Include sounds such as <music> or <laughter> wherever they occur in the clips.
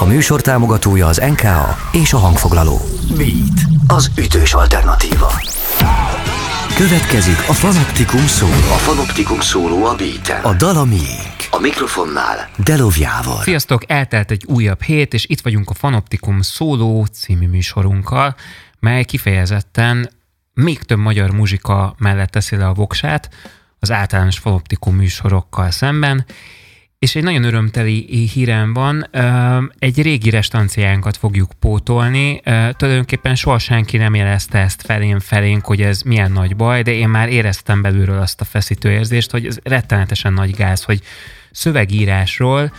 A műsor támogatója az NKA és a hangfoglaló. Beat, az ütős alternatíva. Következik a Fanoptikum szóló. A Fanoptikum szóló a beat A dal a miénk. A mikrofonnál Delovjával. Sziasztok, eltelt egy újabb hét, és itt vagyunk a Fanoptikum szóló című műsorunkkal, mely kifejezetten még több magyar muzsika mellett teszi le a voksát az általános Fanoptikum műsorokkal szemben, és egy nagyon örömteli hírem van, egy régi restanciánkat fogjuk pótolni. Tulajdonképpen soha senki nem jelezte ezt felén felénk, hogy ez milyen nagy baj, de én már éreztem belülről azt a feszítő érzést, hogy ez rettenetesen nagy gáz, hogy szövegírásról,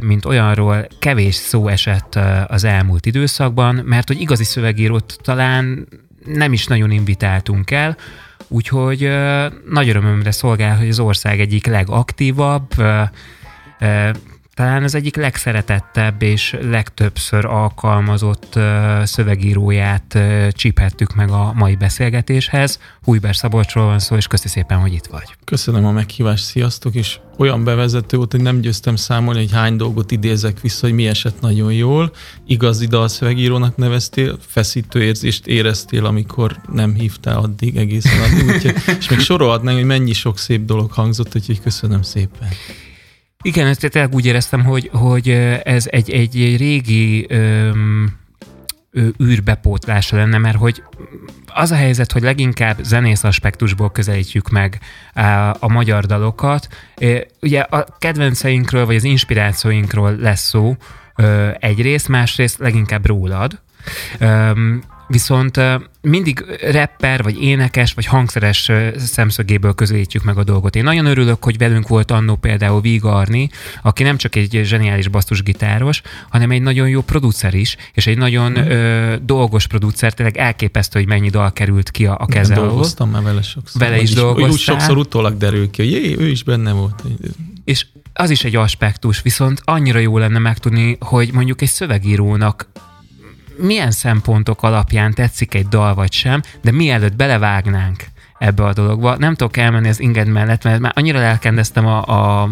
mint olyanról kevés szó esett az elmúlt időszakban, mert hogy igazi szövegírót talán nem is nagyon invitáltunk el, Úgyhogy nagy örömömre szolgál, hogy az ország egyik legaktívabb, talán az egyik legszeretettebb és legtöbbször alkalmazott szövegíróját csíphettük meg a mai beszélgetéshez. Hújber Szabolcsról van szó, és köszi szépen, hogy itt vagy. Köszönöm a meghívást, sziasztok, és olyan bevezető volt, hogy nem győztem számolni, hogy hány dolgot idézek vissza, hogy mi esett nagyon jól. Igazi dalszövegírónak neveztél, feszítő érzést éreztél, amikor nem hívtál addig, egészen addig. Úgyhogy, és még sorolhatnánk, hogy mennyi sok szép dolog hangzott, úgyhogy köszönöm szépen. Igen, ezt tényleg úgy éreztem, hogy, hogy ez egy, egy, egy régi öm, űrbepótlása lenne, mert hogy az a helyzet, hogy leginkább zenész aspektusból közelítjük meg a magyar dalokat. Ugye a kedvenceinkről, vagy az inspirációinkról lesz szó egyrészt, másrészt leginkább rólad. Viszont mindig rapper, vagy énekes, vagy hangszeres szemszögéből közelítjük meg a dolgot. Én nagyon örülök, hogy velünk volt annó például Vigarni, aki nem csak egy zseniális basszusgitáros, hanem egy nagyon jó producer is, és egy nagyon mm. ö, dolgos producer, tényleg elképesztő, hogy mennyi dal került ki a, a keze alól. Dolgoztam már vele sokszor. Vele is, is dolgoztál. Úgy sokszor utólag derül ki, hogy jé, ő is benne volt. És az is egy aspektus, viszont annyira jó lenne megtudni, hogy mondjuk egy szövegírónak milyen szempontok alapján tetszik egy dal vagy sem, de mielőtt belevágnánk ebbe a dologba. Nem tudok elmenni az inged mellett, mert már annyira elkendeztem a, a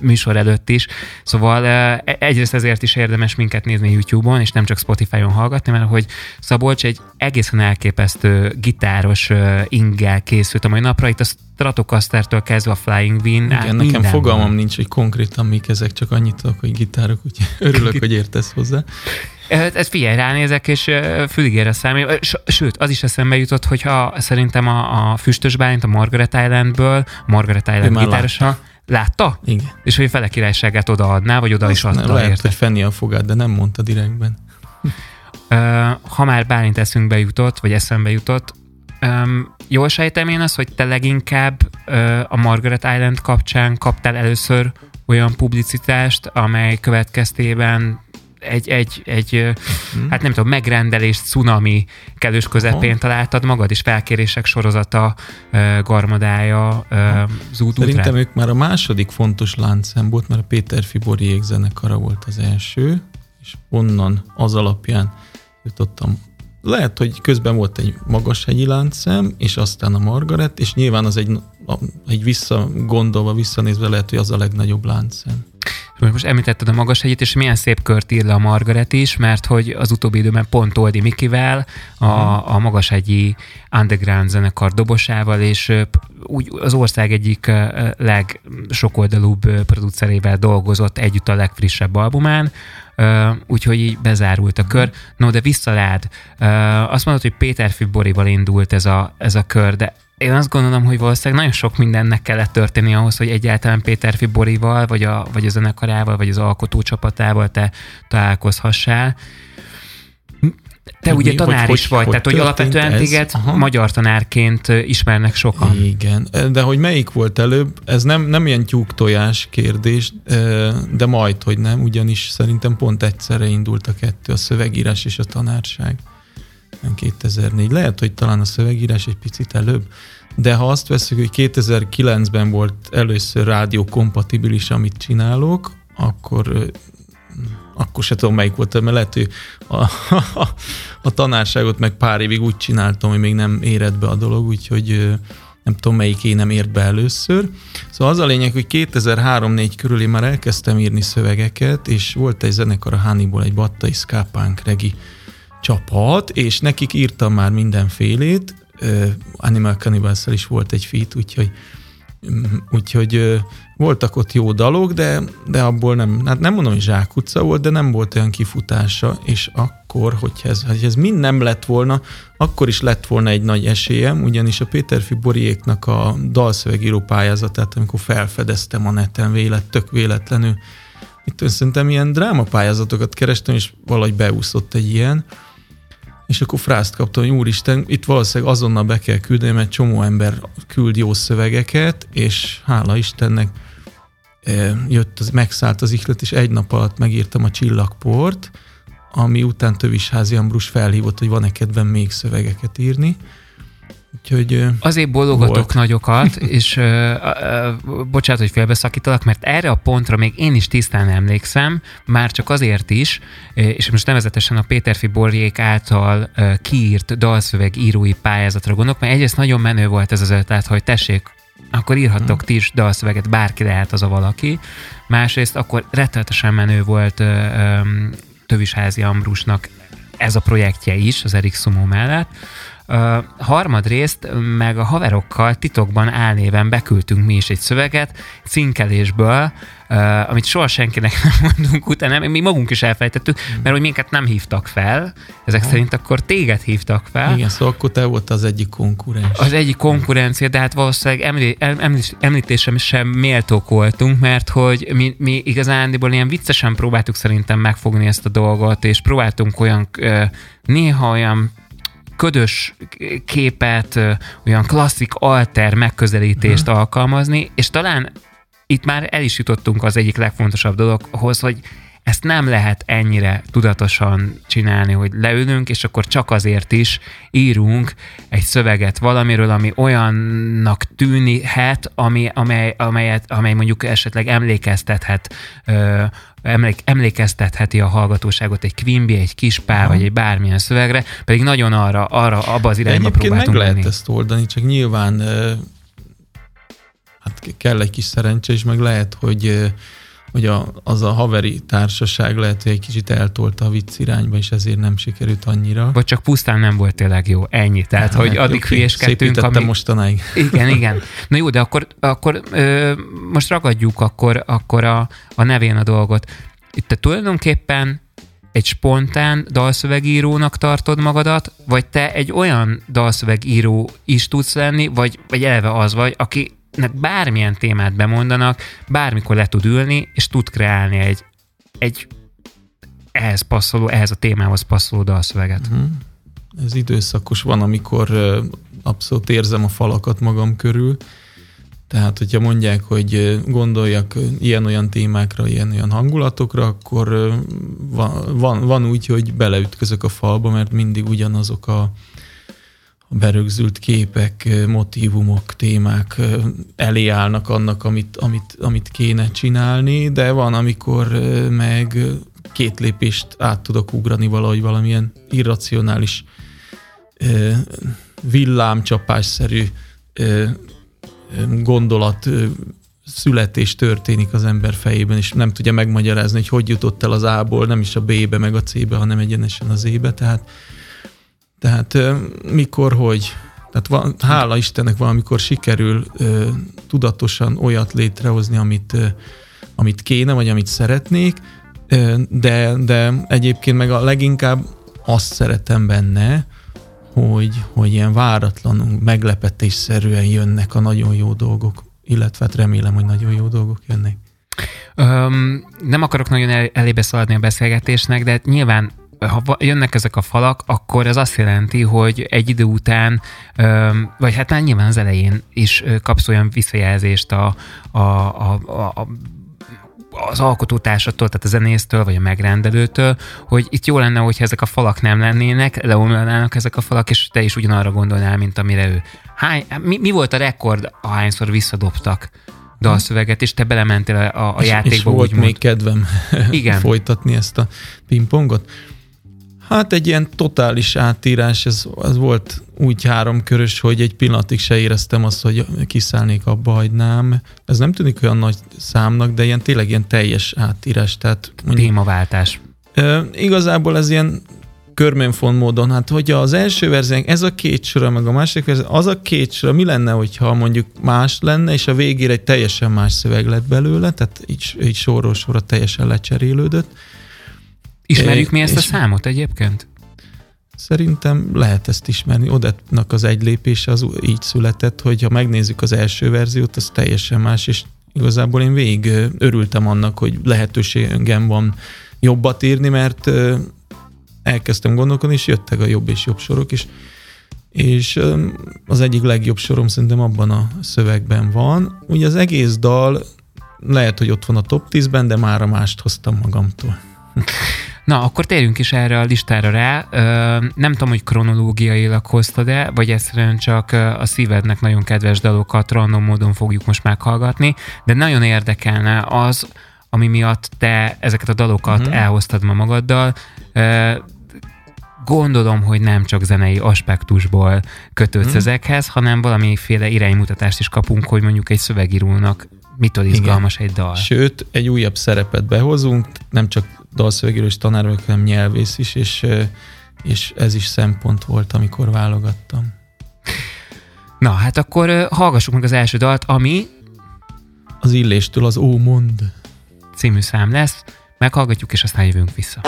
műsor előtt is, szóval e, egyrészt ezért is érdemes minket nézni YouTube-on, és nem csak Spotify-on hallgatni, mert hogy Szabolcs egy egészen elképesztő gitáros ingel készült a mai napra, itt a Stratocaster-től kezdve a Flying Win. Igen, nekem fogalmam van. nincs, hogy konkrétan mik ezek, csak annyit tudok, hogy gitárok, úgyhogy örülök, <laughs> hogy értesz hozzá. Ez figyelj, ránézek, és füligére számít. Sőt, az is eszembe jutott, hogyha szerintem a, a Füstös Bálint a Margaret Islandből, Margaret Island gitárosa, Látta? Igen. És hogy Fele királyságát odaadná, vagy oda Azt is adta Lehet, érte. hogy fenni a fogát, de nem mondta direktben. ha már Bálint eszünkbe jutott, vagy eszembe jutott, um, jól sejtem én azt, hogy te leginkább uh, a Margaret Island kapcsán kaptál először olyan publicitást, amely következtében egy, egy, egy uh-huh. hát nem tudom, megrendelés, cunami kellős közepén Aha. találtad magad, és felkérések sorozata uh, garmadája uh, zúd Szerintem ők már a második fontos láncszem volt, mert a Péter Fibori zenekara volt az első, és onnan az alapján jutottam lehet, hogy közben volt egy magas hegyi láncszem, és aztán a Margaret, és nyilván az egy, egy visszagondolva, visszanézve lehet, hogy az a legnagyobb láncszem. Most említetted a magas hegyet, és milyen szép kört ír le a Margaret is, mert hogy az utóbbi időben pont Oldi Mikivel, a, mhm. a magashegyi underground zenekar dobosával, és úgy az ország egyik legsokoldalúbb producerével dolgozott együtt a legfrissebb albumán, úgyhogy így bezárult a kör. No, de visszalád. Azt mondod, hogy Péter Fiborival indult ez a, ez a kör, de én azt gondolom, hogy valószínűleg nagyon sok mindennek kellett történni ahhoz, hogy egyáltalán Péter Fiborival, vagy a, vagy a zenekarával, vagy az alkotócsapatával te találkozhassál. Te hogy ugye tanár hogy, is vagy, hogy tehát hogy alapvetően ez? téged Aha. magyar tanárként ismernek sokan. Igen, de hogy melyik volt előbb, ez nem, nem ilyen tyúk-tojás kérdés, de majd, hogy nem, ugyanis szerintem pont egyszerre indult a kettő, a szövegírás és a tanárság. 2004. Lehet, hogy talán a szövegírás egy picit előbb, de ha azt veszük, hogy 2009-ben volt először rádió kompatibilis, amit csinálok, akkor akkor se tudom, melyik volt, mert lehet, hogy a, a, a tanárságot meg pár évig úgy csináltam, hogy még nem érett be a dolog, úgyhogy nem tudom melyik én nem ért be először. Szóval az a lényeg, hogy 2003-4 körül én már elkezdtem írni szövegeket, és volt egy zenekar a Hannibal, egy battai Skapánk regi csapat, és nekik írtam már mindenfélét, uh, Animal cannibals is volt egy feat, úgyhogy Úgyhogy voltak ott jó dalok, de, de abból nem, hát nem mondom, hogy zsákutca volt, de nem volt olyan kifutása, és akkor, hogyha ez, hogy ez mind nem lett volna, akkor is lett volna egy nagy esélyem, ugyanis a Péterfi Boriéknak a dalszövegíró pályázatát, amikor felfedeztem a neten vélet, tök véletlenül, itt szerintem ilyen drámapályázatokat kerestem, és valahogy beúszott egy ilyen, és akkor frászt kaptam, hogy úristen, itt valószínűleg azonnal be kell küldeni, mert csomó ember küld jó szövegeket, és hála Istennek e, jött, az, megszállt az ihlet, és egy nap alatt megírtam a csillagport, ami után Tövisházi Ambrus felhívott, hogy van-e kedvem még szövegeket írni, Úgyhogy, Azért bologatok volt. nagyokat, <laughs> és uh, uh, bocsánat, hogy félbeszakítalak, mert erre a pontra még én is tisztán emlékszem, már csak azért is, és most nevezetesen a Péterfi Borjék által uh, kiírt dalszöveg írói pályázatra gondolok, mert egyrészt nagyon menő volt ez az ötlet, hogy tessék, akkor írhattok ti is dalszöveget, bárki lehet az a valaki. Másrészt akkor rettenetesen menő volt uh, um, Tövisházi Ambrusnak ez a projektje is, az Erik Szumó mellett. Harmadrészt meg a haverokkal titokban álnéven beküldtünk mi is egy szöveget cinkelésből, uh, amit soha senkinek <laughs> nem mondunk utána, mi magunk is elfelejtettük, mert hogy minket nem hívtak fel, ezek ha. szerint akkor téged hívtak fel. Igen, szóval akkor te volt az egyik konkurens. Az egyik konkurencia, de hát valószínűleg emlí, említésem sem méltók voltunk, mert hogy mi, mi igazándiból ilyen viccesen próbáltuk szerintem megfogni ezt a dolgot, és próbáltunk olyan néha olyan ködös képet, olyan klasszik alter megközelítést uh-huh. alkalmazni, és talán itt már el is jutottunk az egyik legfontosabb dologhoz, hogy ezt nem lehet ennyire tudatosan csinálni, hogy leülünk, és akkor csak azért is írunk egy szöveget valamiről, ami olyannak tűnhet, ami, amely, amelyet, amely mondjuk esetleg emlékeztethet ö, emlék, emlékeztetheti a hallgatóságot egy Quimby, egy Kispá, Aha. vagy egy bármilyen szövegre, pedig nagyon arra, arra abba az irányba próbáltunk meg lehet ezt oldani, csak nyilván hát kell egy kis szerencse, és meg lehet, hogy hogy a, az a haveri társaság lehet, hogy egy kicsit eltolta a vicc irányba, és ezért nem sikerült annyira. Vagy csak pusztán nem volt tényleg jó, ennyi. Tehát, hát, hogy addig hülyeskedtünk, amíg... mostanáig. <laughs> Igen, igen. Na jó, de akkor, akkor ö, most ragadjuk akkor, akkor a, a nevén a dolgot. Itt te tulajdonképpen egy spontán dalszövegírónak tartod magadat, vagy te egy olyan dalszövegíró is tudsz lenni, vagy, vagy eleve az vagy, aki nek bármilyen témát bemondanak, bármikor le tud ülni, és tud kreálni egy, egy ehhez passzoló, ehhez a témához passzoló dalszöveget. Uh-huh. Ez időszakos van, amikor abszolút érzem a falakat magam körül, tehát, hogyha mondják, hogy gondoljak ilyen-olyan témákra, ilyen-olyan hangulatokra, akkor van, van, van úgy, hogy beleütközök a falba, mert mindig ugyanazok a berögzült képek, motivumok, témák elé állnak annak, amit, amit, amit kéne csinálni, de van, amikor meg két lépést át tudok ugrani valahogy valamilyen irracionális villámcsapásszerű gondolat születés történik az ember fejében, és nem tudja megmagyarázni, hogy hogy jutott el az A-ból, nem is a B-be, meg a C-be, hanem egyenesen az E-be, tehát tehát mikor, hogy, tehát van, hála Istennek valamikor sikerül ö, tudatosan olyat létrehozni, amit, ö, amit kéne, vagy amit szeretnék, ö, de, de egyébként meg a leginkább azt szeretem benne, hogy, hogy ilyen váratlanul, meglepetésszerűen jönnek a nagyon jó dolgok, illetve hát remélem, hogy nagyon jó dolgok jönnek. Um, nem akarok nagyon el, elébe szaladni a beszélgetésnek, de nyilván ha jönnek ezek a falak, akkor ez azt jelenti, hogy egy idő után, vagy hát már nyilván az elején is kapsz olyan visszajelzést a, a, a, a az alkotótársattól, tehát a zenésztől, vagy a megrendelőtől, hogy itt jó lenne, hogyha ezek a falak nem lennének, leomlanának ezek a falak, és te is ugyanarra gondolnál, mint amire ő. Hány, mi, mi volt a rekord, ahányszor visszadobtak dalszöveget, és te belementél a, a játékba. És volt még kedvem Igen. <laughs> folytatni ezt a pingpongot. Hát egy ilyen totális átírás, ez, ez volt úgy háromkörös, hogy egy pillanatig se éreztem azt, hogy kiszállnék abba, hagynám. Ez nem tűnik olyan nagy számnak, de ilyen tényleg ilyen teljes átírás. Tehát mondjuk, Témaváltás. E, igazából ez ilyen körmönfon módon, hát hogyha az első verzió, ez a két sora, meg a másik verzió, az a két sora, mi lenne, hogyha mondjuk más lenne, és a végére egy teljesen más szöveg lett belőle, tehát így, így sorról sorra teljesen lecserélődött. Ismerjük mi ezt a számot egyébként? Szerintem lehet ezt ismerni. Odetnak az egy lépése az így született, hogy ha megnézzük az első verziót, az teljesen más, és igazából én végig örültem annak, hogy lehetőségem van jobbat írni, mert elkezdtem gondolkodni, és jöttek a jobb és jobb sorok is. És az egyik legjobb sorom szerintem abban a szövegben van. Ugye az egész dal lehet, hogy ott van a top 10-ben, de már a mást hoztam magamtól. <laughs> Na, akkor térjünk is erre a listára rá. Nem tudom, hogy kronológiailag hoztad-e, vagy egyszerűen csak a szívednek nagyon kedves dalokat random módon fogjuk most meghallgatni, de nagyon érdekelne az, ami miatt te ezeket a dalokat uh-huh. elhoztad ma magaddal. Gondolom, hogy nem csak zenei aspektusból kötődsz uh-huh. ezekhez, hanem valamiféle iránymutatást is kapunk, hogy mondjuk egy szövegírónak mitől izgalmas Igen. egy dal. Sőt, egy újabb szerepet behozunk, nem csak dalszövegíró és tanár vagyok, hanem nyelvész is, és, és ez is szempont volt, amikor válogattam. Na, hát akkor hallgassuk meg az első dalt, ami... Az illéstől az Ó mond című szám lesz, meghallgatjuk, és aztán jövünk vissza.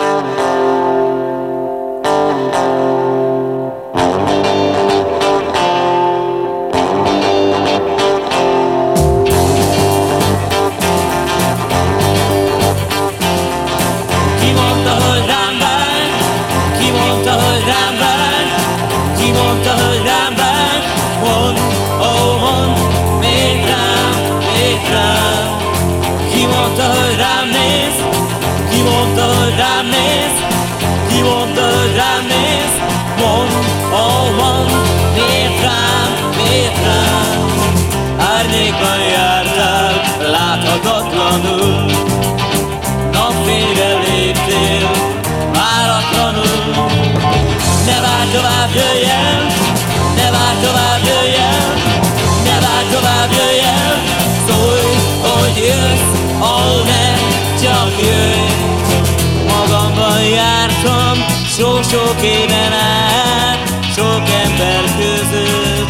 Sok éven át, sok ember között.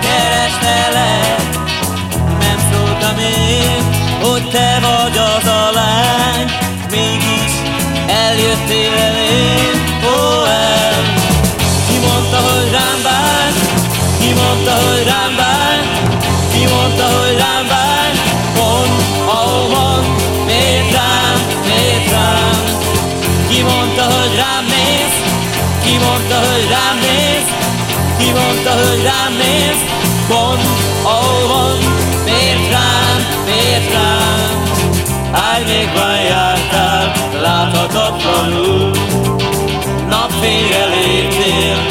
Kerestelek, nem szóltam én, hogy te vagy az a lány, mégis eljöttél elém, ó el. Ki mondta, hogy rám bár, ki mondta, hogy rám bár, mondta, hogy rám néz? Ki mondta, hogy rám néz? Pont, ahol van, miért rám, miért rám? Árnyékban jártál, láthatatlanul, napfényre léptél,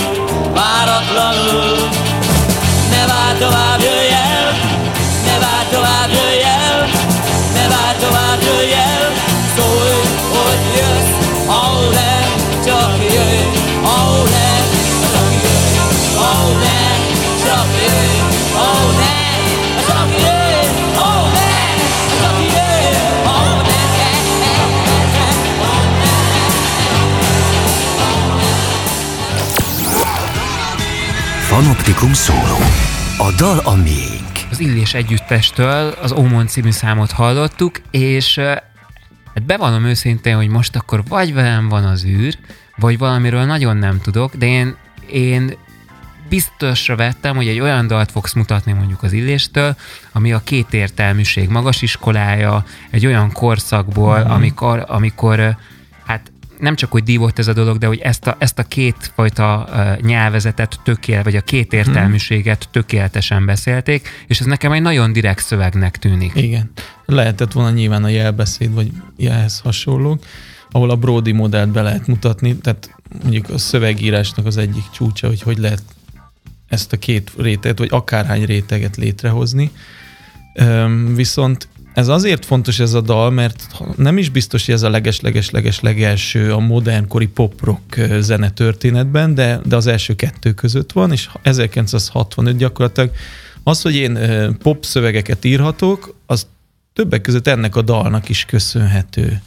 váratlanul. Ne várj tovább, Panoptikum szóló. A dal a miénk. Az Illés együttestől az Ómon című számot hallottuk, és hát bevallom őszintén, hogy most akkor vagy velem van az űr, vagy valamiről nagyon nem tudok, de én, én biztosra vettem, hogy egy olyan dalt fogsz mutatni mondjuk az Illéstől, ami a kétértelműség magas iskolája, egy olyan korszakból, mm-hmm. amikor, amikor nem csak, hogy dívott ez a dolog, de hogy ezt a, ezt a kétfajta uh, nyelvezetet tökél, vagy a két értelműséget hmm. tökéletesen beszélték, és ez nekem egy nagyon direkt szövegnek tűnik. Igen. Lehetett volna nyilván a jelbeszéd, vagy ehhez hasonlók, ahol a Brody modellt be lehet mutatni, tehát mondjuk a szövegírásnak az egyik csúcsa, hogy hogy lehet ezt a két réteget, vagy akárhány réteget létrehozni. Üm, viszont ez azért fontos ez a dal, mert nem is biztos, hogy ez a leges-leges-leges legelső a modernkori pop-rock zene történetben, de, de az első kettő között van, és 1965 gyakorlatilag az, hogy én pop szövegeket írhatok, az többek között ennek a dalnak is köszönhető.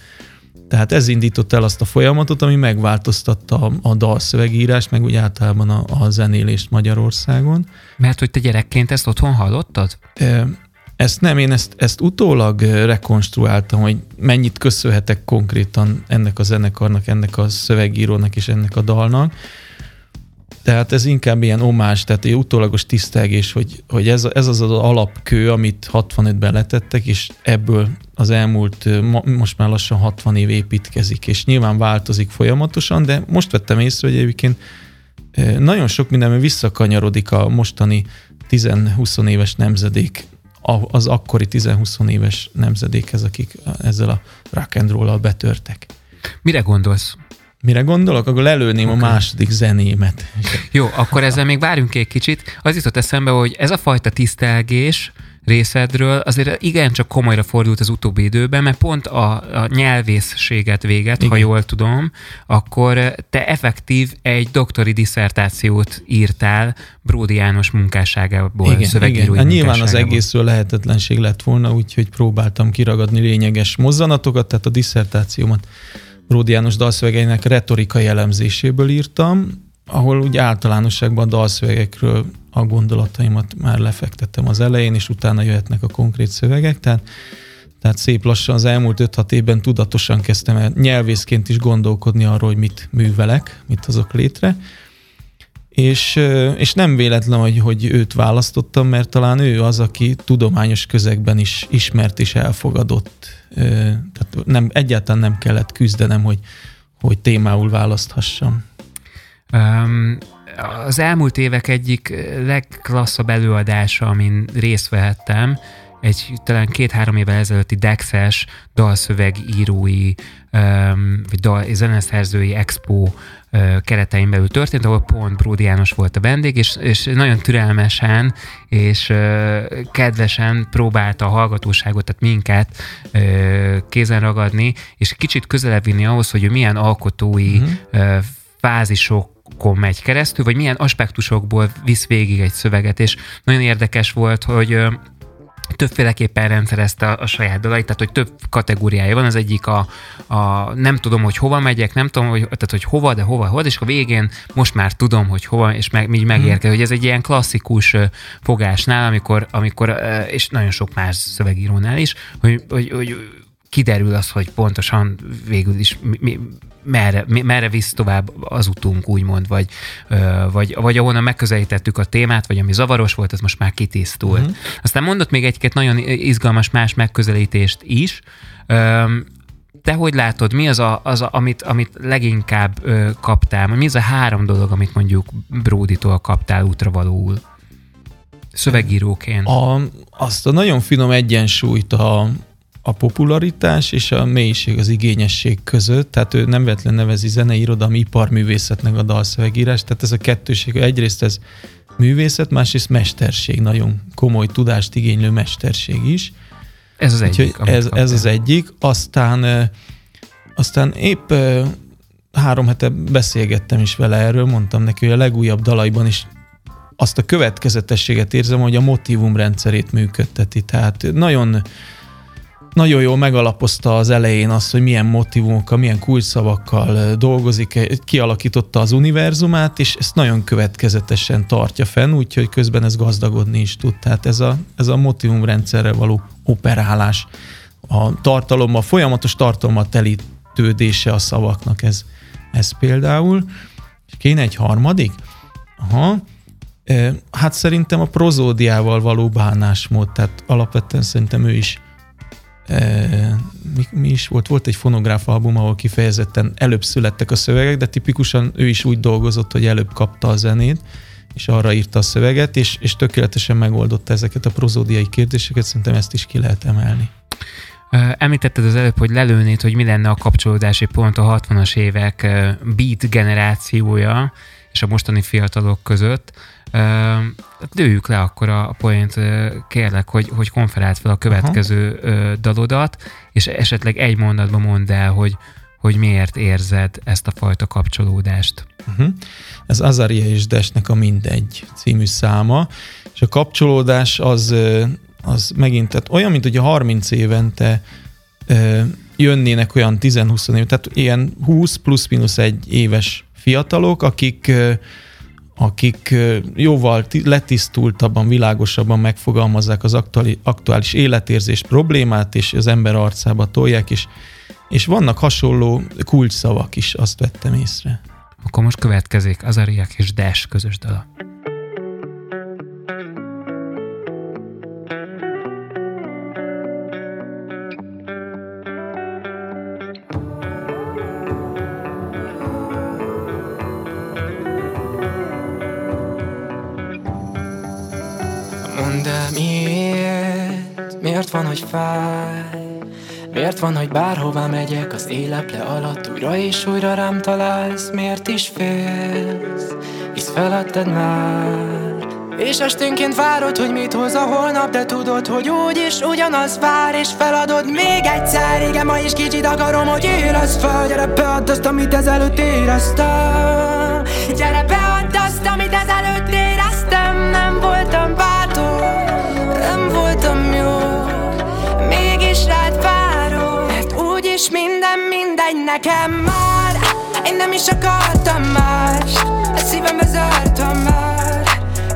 Tehát ez indított el azt a folyamatot, ami megváltoztatta a, a dalszövegírást, meg úgy általában a, a zenélést Magyarországon. Mert hogy te gyerekként ezt otthon hallottad? Ezt nem, én ezt, ezt utólag rekonstruáltam, hogy mennyit köszönhetek konkrétan ennek a zenekarnak, ennek a szövegírónak és ennek a dalnak. Tehát ez inkább ilyen omás, tehát egy utólagos tisztelgés, hogy, hogy ez, ez az az alapkő, amit 65-ben letettek, és ebből az elmúlt, most már lassan 60 év építkezik, és nyilván változik folyamatosan, de most vettem észre, hogy egyébként nagyon sok mindenben visszakanyarodik a mostani 10-20 éves nemzedék az akkori 10-20 éves nemzedékhez, akik ezzel a rock and betörtek. Mire gondolsz? Mire gondolok? Akkor lelőném okay. a második zenémet. Jó, akkor ezzel még várjunk egy kicsit. Az jutott eszembe, hogy ez a fajta tisztelgés, részedről azért igencsak komolyra fordult az utóbbi időben, mert pont a, a nyelvészséget véget, Igen. ha jól tudom, akkor te effektív egy doktori diszertációt írtál Bródi János munkásságából, igen, szövegírói igen. Hát nyilván az egészről lehetetlenség lett volna, úgyhogy próbáltam kiragadni lényeges mozzanatokat, tehát a diszertációmat Bródi János dalszövegeinek retorikai elemzéséből írtam, ahol úgy általánosságban a dalszövegekről a gondolataimat már lefektettem az elején, és utána jöhetnek a konkrét szövegek, tehát, tehát szép lassan az elmúlt 5-6 évben tudatosan kezdtem el nyelvészként is gondolkodni arról, hogy mit művelek, mit hozok létre, és, és nem véletlen, hogy, hogy őt választottam, mert talán ő az, aki tudományos közegben is ismert és elfogadott. Tehát nem, egyáltalán nem kellett küzdenem, hogy, hogy témául választhassam. Um, az elmúlt évek egyik legklasszabb előadása, amin részt vehettem, egy talán két-három évvel ezelőtti Dexes dalszövegírói um, vagy dal, zeneszerzői expo uh, keretein belül történt, ahol pont Bródi János volt a vendég, és, és nagyon türelmesen és uh, kedvesen próbálta a hallgatóságot, tehát minket uh, kézen ragadni, és kicsit közelebb vinni ahhoz, hogy milyen alkotói mm-hmm. uh, fázisok megy keresztül, vagy milyen aspektusokból visz végig egy szöveget, és nagyon érdekes volt, hogy többféleképpen rendszerezte a, a saját dalait, tehát hogy több kategóriája van, az egyik a, a nem tudom, hogy hova megyek, nem tudom, hogy, tehát hogy hova, de hova, hova, és a végén most már tudom, hogy hova, és meg, így megérkezik, hmm. hogy ez egy ilyen klasszikus fogásnál, amikor, amikor és nagyon sok más szövegírónál is, hogy, hogy, hogy kiderül az, hogy pontosan végül is mi, mi, merre, merre visz tovább az utunk, úgymond, vagy, vagy, vagy ahonnan megközelítettük a témát, vagy ami zavaros volt, az most már kitisztult. Uh-huh. Aztán mondott még egy-két nagyon izgalmas más megközelítést is. Te hogy látod, mi az, a, az a, amit, amit leginkább ö, kaptál? Mi az a három dolog, amit mondjuk Bróditól kaptál útravalóul? Szövegíróként. A, azt a nagyon finom egyensúlyt a, a popularitás és a mélység, az igényesség között, tehát ő nem vetlen nevezi zenei irodalmi iparművészetnek a dalszövegírás, tehát ez a kettőség, egyrészt ez művészet, másrészt mesterség, nagyon komoly tudást igénylő mesterség is. Ez az egyik. Ez, ez az egyik. Aztán, aztán épp három hete beszélgettem is vele erről, mondtam neki, hogy a legújabb dalaiban is azt a következetességet érzem, hogy a motivum rendszerét működteti. Tehát nagyon nagyon jól megalapozta az elején azt, hogy milyen motivumokkal, milyen kulcsszavakkal dolgozik, kialakította az univerzumát, és ezt nagyon következetesen tartja fenn, úgyhogy közben ez gazdagodni is tud. Tehát ez a, ez a motivumrendszerre való operálás, a tartalom, a folyamatos tartalommal telítődése a szavaknak, ez, ez például. Kéne egy harmadik? Aha. Hát szerintem a prozódiával való bánásmód, tehát alapvetően szerintem ő is mi, mi is volt? Volt egy fonográf album, ahol kifejezetten előbb születtek a szövegek, de tipikusan ő is úgy dolgozott, hogy előbb kapta a zenét, és arra írta a szöveget, és, és tökéletesen megoldotta ezeket a prozódiai kérdéseket, szerintem ezt is ki lehet emelni. Említetted az előbb, hogy lelőnéd, hogy mi lenne a kapcsolódási pont a 60-as évek beat generációja és a mostani fiatalok között. Lőjük le akkor a poént, kérlek, hogy, hogy konferált fel a következő Aha. dalodat, és esetleg egy mondatban mondd el, hogy, hogy miért érzed ezt a fajta kapcsolódást. Uh-huh. Ez Azaria és Desnek a Mindegy című száma, és a kapcsolódás az, az megint, tehát olyan, mint hogy a 30 évente jönnének olyan 10-20 év, tehát ilyen 20 plusz-minusz egy éves fiatalok, akik akik jóval letisztultabban, világosabban megfogalmazzák az aktuális életérzés problémát, és az ember arcába tolják, és, és vannak hasonló kulcsszavak is, azt vettem észre. Akkor most következik Azariak és Dash közös dala. Hogy fáj? Miért van, hogy bárhová megyek, az éleple alatt újra és újra rám találsz? Miért is félsz? Hisz feladtad már és esténként várod, hogy mit hoz a holnap De tudod, hogy úgy is ugyanaz vár És feladod még egyszer Igen, ma is kicsit akarom, hogy érez fel Gyere beadd azt, amit ezelőtt éreztem Gyere beadd azt, amit ezelőtt éreztem Nem voltam bátor Úgyis minden mindegy nekem már. Én nem is akartam mást A szívembe zártam már.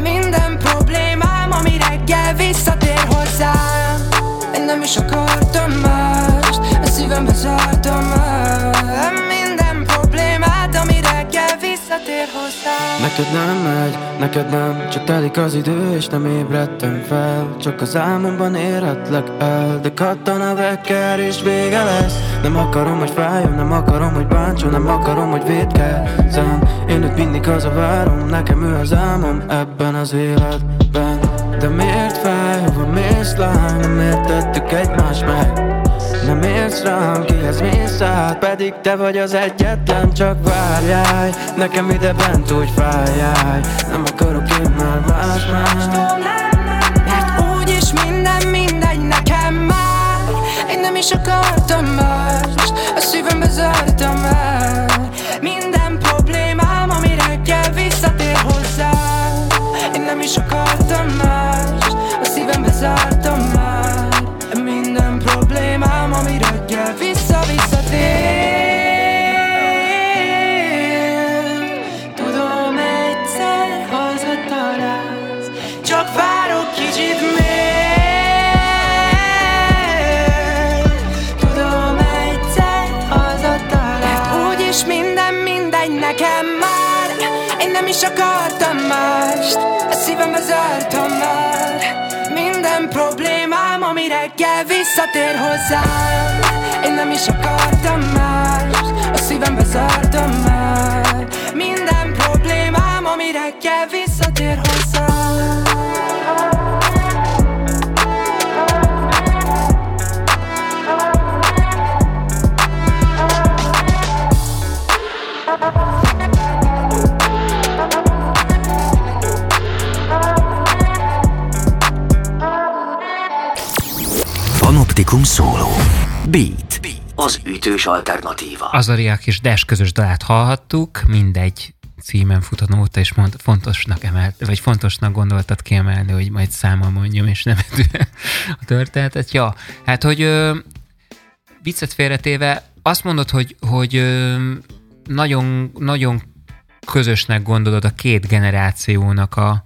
Minden problémám, ami reggel visszatér hozzám. Én nem is akartam mást A szívembe zártam már visszatér hozzám Neked nem megy, neked nem Csak telik az idő és nem ébredtem fel. Csak az álmomban érhetlek el De kattan a vekker és vége lesz. Nem akarom, hogy fájjon, nem akarom, hogy bántson Nem akarom, hogy védkezzem. Én őt mindig a várom Nekem ő az álmom ebben az életben. De miért fáj, hova mész lány Nem értettük egymást meg nem érsz rám, kihez mész át Pedig te vagy az egyetlen, csak várjál Nekem ide bent úgy fájjál Nem akarok én már más, más Mert úgyis minden mindegy nekem már. Én nem is akartam más A szívembe zártam el. Minden problémám, ami reggel visszatér hozzá. Én nem is akartam más A szívembe zártam reggel visszatér hozzám. Én nem is akartam mást A szívembe zártam már. Minden problémám, ami reggel visszatér hozzám Panoptikum szóló. Beat. Az ütős alternatíva. Azariak és Dash közös dalát hallhattuk, mindegy címen futott nóta, és mond, fontosnak emelt, vagy fontosnak gondoltad kiemelni, hogy majd számmal mondjam, és nem a történetet. Ja, hát, hogy ö, viccet félretéve, azt mondod, hogy, hogy ö, nagyon, nagyon közösnek gondolod a két generációnak a,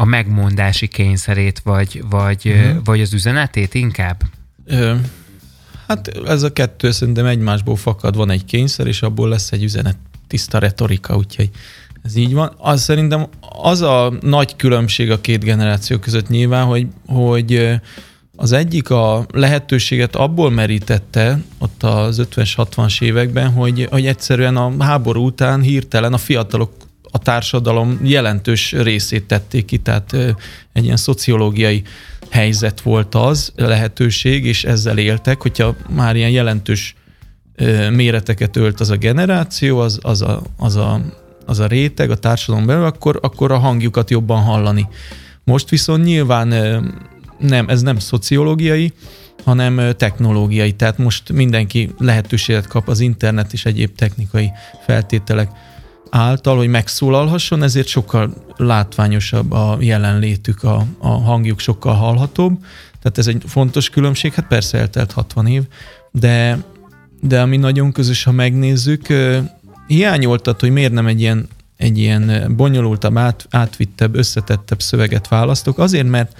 a megmondási kényszerét, vagy, vagy, uh-huh. vagy az üzenetét inkább? Ö, hát ez a kettő szerintem egymásból fakad, van egy kényszer, és abból lesz egy üzenet, tiszta retorika, úgyhogy ez így van. Az szerintem az a nagy különbség a két generáció között nyilván, hogy, hogy az egyik a lehetőséget abból merítette ott az 50-es, 60-as években, hogy, hogy egyszerűen a háború után hirtelen a fiatalok a társadalom jelentős részét tették ki, tehát egy ilyen szociológiai helyzet volt az, lehetőség, és ezzel éltek, hogyha már ilyen jelentős méreteket ölt az a generáció, az, az, a, az a az a réteg a társadalom belül, akkor, akkor a hangjukat jobban hallani. Most viszont nyilván nem, ez nem szociológiai, hanem technológiai. Tehát most mindenki lehetőséget kap az internet és egyéb technikai feltételek által, hogy megszólalhasson, ezért sokkal látványosabb a jelenlétük, a, a hangjuk sokkal hallhatóbb. Tehát ez egy fontos különbség, hát persze eltelt 60 év, de, de ami nagyon közös, ha megnézzük, hiányoltat, hogy miért nem egy ilyen, egy ilyen bonyolultabb, át, átvittebb, összetettebb szöveget választok. Azért, mert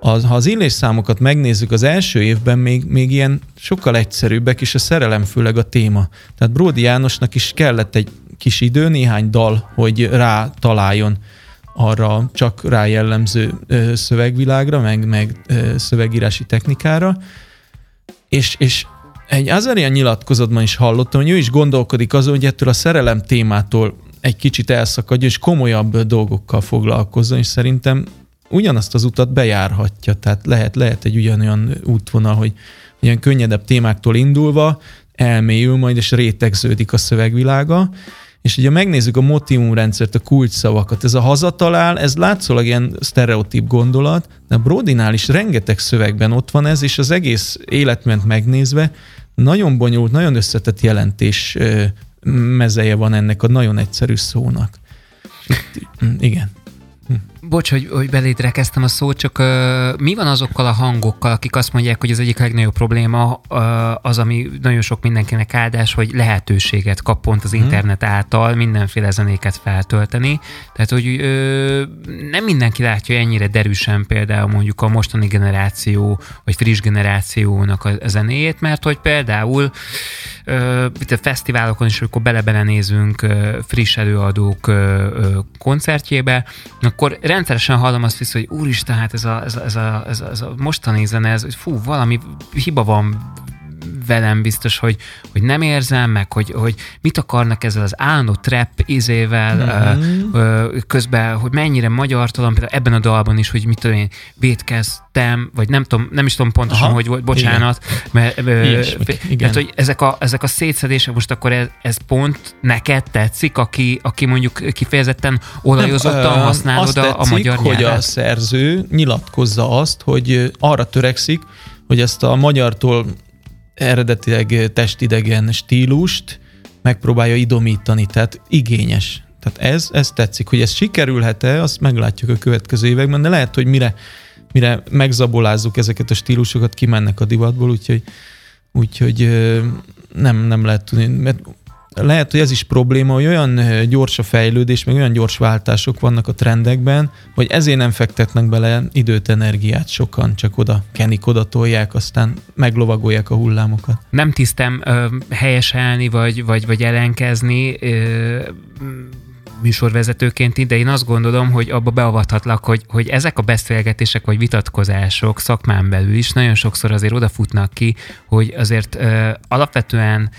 az, ha az illésszámokat megnézzük, az első évben még, még ilyen sokkal egyszerűbbek, és a szerelem főleg a téma. Tehát Bródi Jánosnak is kellett egy kis idő, néhány dal, hogy rá találjon arra csak rá jellemző szövegvilágra, meg, meg szövegírási technikára, és, és egy Azarian nyilatkozatban is hallottam, hogy ő is gondolkodik azon, hogy ettől a szerelem témától egy kicsit elszakadjon, és komolyabb dolgokkal foglalkozzon, és szerintem ugyanazt az utat bejárhatja, tehát lehet, lehet egy ugyanolyan útvonal, hogy ilyen könnyedebb témáktól indulva elmélyül majd, és rétegződik a szövegvilága, és ugye megnézzük a motivumrendszert, a kulcsszavakat, ez a hazatalál, ez látszólag ilyen sztereotíp gondolat, de Brodinál is rengeteg szövegben ott van ez, és az egész életment megnézve nagyon bonyolult, nagyon összetett jelentés mezeje van ennek a nagyon egyszerű szónak. Igen. Bocs, hogy, hogy beléd rekeztem a szót, csak uh, mi van azokkal a hangokkal, akik azt mondják, hogy az egyik legnagyobb probléma uh, az, ami nagyon sok mindenkinek áldás, hogy lehetőséget kap pont az mhm. internet által mindenféle zenéket feltölteni. Tehát, hogy uh, nem mindenki látja ennyire derűsen például mondjuk a mostani generáció, vagy friss generációnak a, a zenéjét, mert hogy például uh, itt a fesztiválokon is, amikor bele-bele nézünk uh, friss előadók uh, koncertjébe, akkor rendszeresen hallom azt vissza, hogy úristen, hát ez a, ez a, ez a, ez a, ez a mostani zene, ez, fú, valami hiba van velem biztos, hogy, hogy nem érzem, meg hogy, hogy mit akarnak ezzel az állandó trap izével, mm-hmm. ö, közben, hogy mennyire magyar tudom, például ebben a dalban is, hogy mit tudom én, védkeztem, vagy nem tudom, nem is tudom pontosan, Aha, hogy bocsánat, igen. mert ö, igen. Tehát, hogy ezek a, ezek a szétszedések, most akkor ez, ez pont neked tetszik, aki, aki mondjuk kifejezetten olajozottan használod tetszik, a, a magyar nyelvet? hogy a szerző nyilatkozza azt, hogy arra törekszik, hogy ezt a magyartól eredetileg testidegen stílust megpróbálja idomítani, tehát igényes. Tehát ez, ez tetszik, hogy ez sikerülhet-e, azt meglátjuk a következő években, de lehet, hogy mire, mire megzabolázzuk ezeket a stílusokat, kimennek a divatból, úgyhogy, úgyhogy nem, nem lehet tudni, mert lehet, hogy ez is probléma, hogy olyan gyors a fejlődés, meg olyan gyors váltások vannak a trendekben, hogy ezért nem fektetnek bele időt, energiát sokan, csak oda kenik, oda tolják, aztán meglovagolják a hullámokat. Nem tisztem ö, helyeselni, vagy, vagy, vagy ellenkezni, ö, műsorvezetőként, de én azt gondolom, hogy abba beavathatlak, hogy, hogy ezek a beszélgetések vagy vitatkozások szakmán belül is nagyon sokszor azért odafutnak ki, hogy azért ö, alapvetően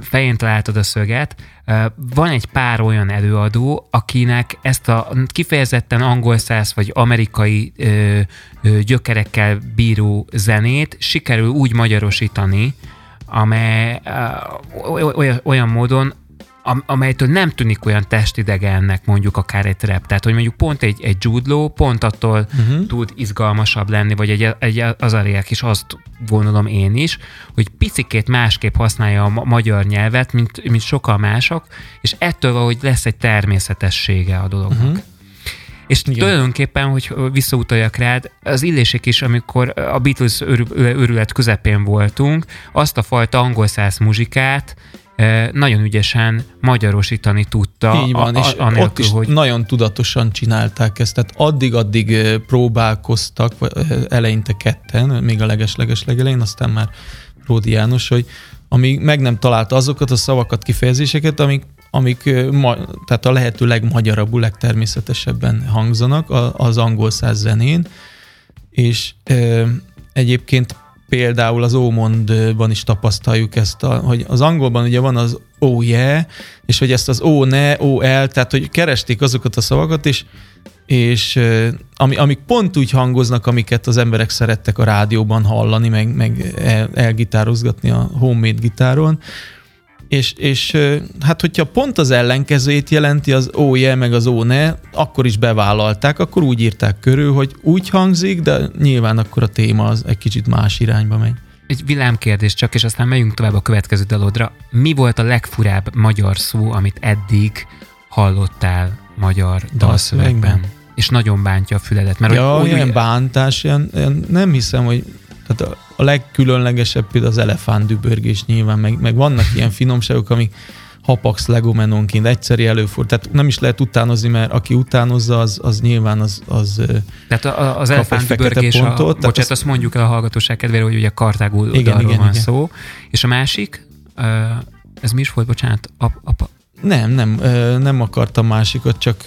fején találtad a szöget, van egy pár olyan előadó, akinek ezt a kifejezetten angol száz vagy amerikai gyökerekkel bíró zenét sikerül úgy magyarosítani, amely olyan, olyan módon, amelytől nem tűnik olyan testidegennek mondjuk akár egy trap. Tehát, hogy mondjuk pont egy, egy Jude pont attól uh-huh. tud izgalmasabb lenni, vagy egy, egy Azariák is azt gondolom én is, hogy picikét másképp használja a magyar nyelvet, mint, mint sokkal mások, és ettől valahogy lesz egy természetessége a dolognak. Uh-huh. És Igen. tulajdonképpen, hogy visszautaljak rád, az illések is, amikor a Beatles őrület közepén voltunk, azt a fajta angol száz muzsikát nagyon ügyesen magyarosítani tudta. Így van, a, a, és anélkül, ott is hogy... nagyon tudatosan csinálták ezt, tehát addig-addig próbálkoztak, eleinte ketten, még a leges-leges legelején, aztán már Ródi János, hogy amíg meg nem találta azokat a szavakat, kifejezéseket, amik, amik ma, tehát a lehető legmagyarabbul, legtermészetesebben hangzanak az angol száz zenén, és e, egyébként például az Ómondban is tapasztaljuk ezt, a, hogy az angolban ugye van az oh yeah, és hogy ezt az oh ne, oh el, tehát hogy keresték azokat a szavakat, és, és ami, amik pont úgy hangoznak, amiket az emberek szerettek a rádióban hallani, meg, meg el, elgitározgatni a homemade gitáron, És, és hát, hogyha pont az ellenkezőjét jelenti az ó, je, meg az ó, ne, akkor is bevállalták, akkor úgy írták körül, hogy úgy hangzik, de nyilván akkor a téma az egy kicsit más irányba megy. Egy villámkérdés csak, és aztán megyünk tovább a következő dalodra. Mi volt a legfurább magyar szó, amit eddig hallottál magyar dalszövegben? És nagyon bántja a füledet. Mert ja, hogy, ilyen bántás, ilyen, ilyen, nem hiszem, hogy tehát a, a legkülönlegesebb például az elefántdübörgés nyilván, meg, meg vannak ilyen finomságok, amik hapax legomenonként egyszeri előfordul. Tehát nem is lehet utánozni, mert aki utánozza, az, az nyilván az, az Tehát az elefántdübörgés, a, bocsánat, az... azt mondjuk el a hallgatóság kedvére, hogy ugye Kartágul igen, igen, van igen. szó. És a másik, ez mi is volt, bocsánat? A, a, nem, nem, nem akartam másikat, csak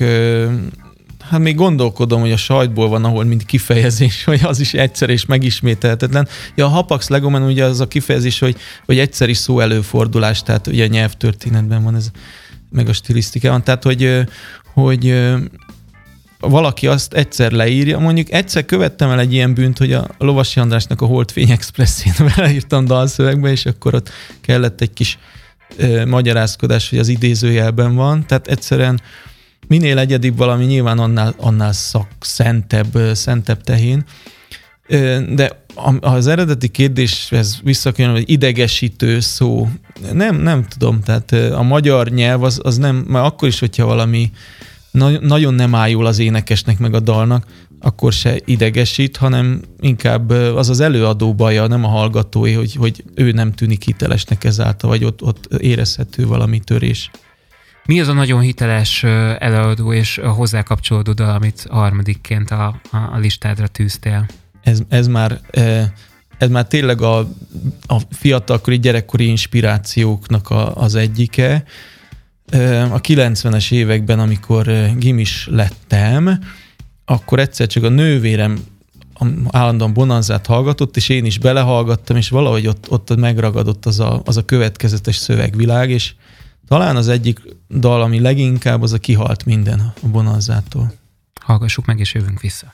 hát még gondolkodom, hogy a sajtból van, ahol mind kifejezés, hogy az is egyszer és megismételhetetlen. Ja, a Hapax Legomen ugye az a kifejezés, hogy, hogy egyszeri szó előfordulás, tehát ugye a nyelvtörténetben van ez, meg a stilisztikában, tehát hogy, hogy valaki azt egyszer leírja, mondjuk egyszer követtem el egy ilyen bűnt, hogy a Lovasi Andrásnak a Holdfény Expressén <laughs> beleírtam dalszövegbe, és akkor ott kellett egy kis ö, magyarázkodás, hogy az idézőjelben van, tehát egyszerűen minél egyedibb valami, nyilván annál, annál szak, szentebb, szentebb tehén. De az eredeti kérdéshez visszakönyv, hogy idegesítő szó, nem, nem tudom, tehát a magyar nyelv az, az nem, mert akkor is, hogyha valami nagyon nem áll jól az énekesnek meg a dalnak, akkor se idegesít, hanem inkább az az előadó baja, nem a hallgatói, hogy, hogy ő nem tűnik hitelesnek ezáltal, vagy ott, ott érezhető valami törés. Mi az a nagyon hiteles előadó és hozzá kapcsolódó dal, amit harmadikként a, a listádra tűztél? Ez, ez már ez már tényleg a, a fiatalkori gyerekkori inspirációknak a, az egyike. A 90-es években, amikor gimis lettem, akkor egyszer csak a nővérem állandóan bonanzát hallgatott, és én is belehallgattam, és valahogy ott, ott megragadott az a, az a következetes szövegvilág, és talán az egyik dal, ami leginkább, az a kihalt minden a Bonanzától. Hallgassuk meg, és jövünk vissza.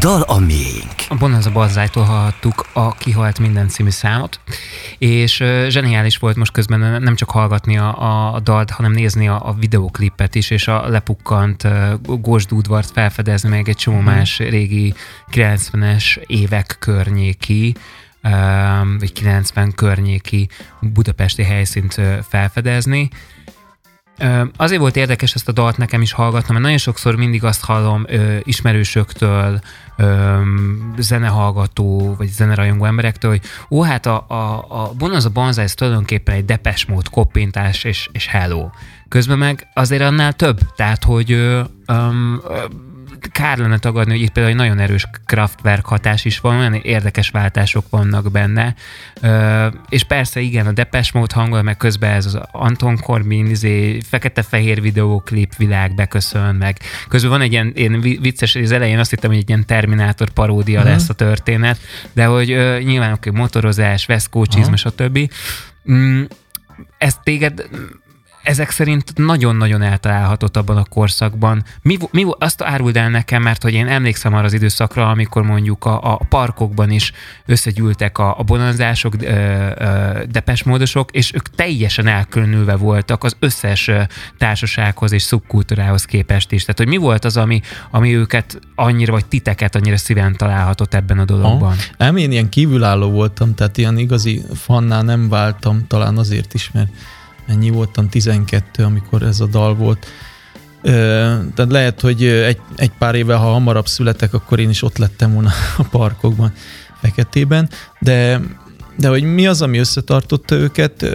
Dal a miénk. A Bonanza Balzájtól hallhattuk a Kihalt minden című számot, és zseniális volt most közben nem csak hallgatni a, a dalt, hanem nézni a, a videoklipet is, és a lepukkant uh, Gósdúdvart felfedezni, meg egy csomó hmm. más régi 90-es évek környéki, vagy 90 környéki budapesti helyszínt felfedezni, Azért volt érdekes ezt a dalt nekem is hallgatnom, mert nagyon sokszor mindig azt hallom ö, ismerősöktől, ö, zenehallgató vagy zenerajongó emberektől, hogy ó, hát a, a, a Bonanza Banzai ez tulajdonképpen egy depes mód, koppintás és, és hello. Közben meg azért annál több, tehát hogy ö, ö, kár lenne tagadni, hogy itt például egy nagyon erős Kraftwerk hatás is van, olyan érdekes váltások vannak benne. És persze igen, a Depes Mode hangol, meg közben ez az Anton Corbin, izé, fekete-fehér videóklip világ beköszön, meg közben van egy ilyen, ilyen vicces, az elején azt hittem, hogy egy ilyen Terminátor paródia uh-huh. lesz a történet, de hogy uh, nyilván oké, motorozás, veszkócsizm, uh-huh. stb. Mm, ez téged ezek szerint nagyon-nagyon eltalálhatott abban a korszakban. Mi, mi, azt áruld el nekem, mert hogy én emlékszem arra az időszakra, amikor mondjuk a, a parkokban is összegyűltek a, a bonanzások, depesmódosok, és ők teljesen elkülönülve voltak az összes társasághoz és szubkultúrához képest is. Tehát, hogy mi volt az, ami, ami őket annyira, vagy titeket annyira szíven találhatott ebben a dologban? Nem, én ilyen kívülálló voltam, tehát ilyen igazi fannál nem váltam, talán azért is, mert ennyi voltam, 12, amikor ez a dal volt. Tehát lehet, hogy egy, egy pár éve, ha hamarabb születek, akkor én is ott lettem volna <laughs> a parkokban, feketében, de, de hogy mi az, ami összetartotta őket,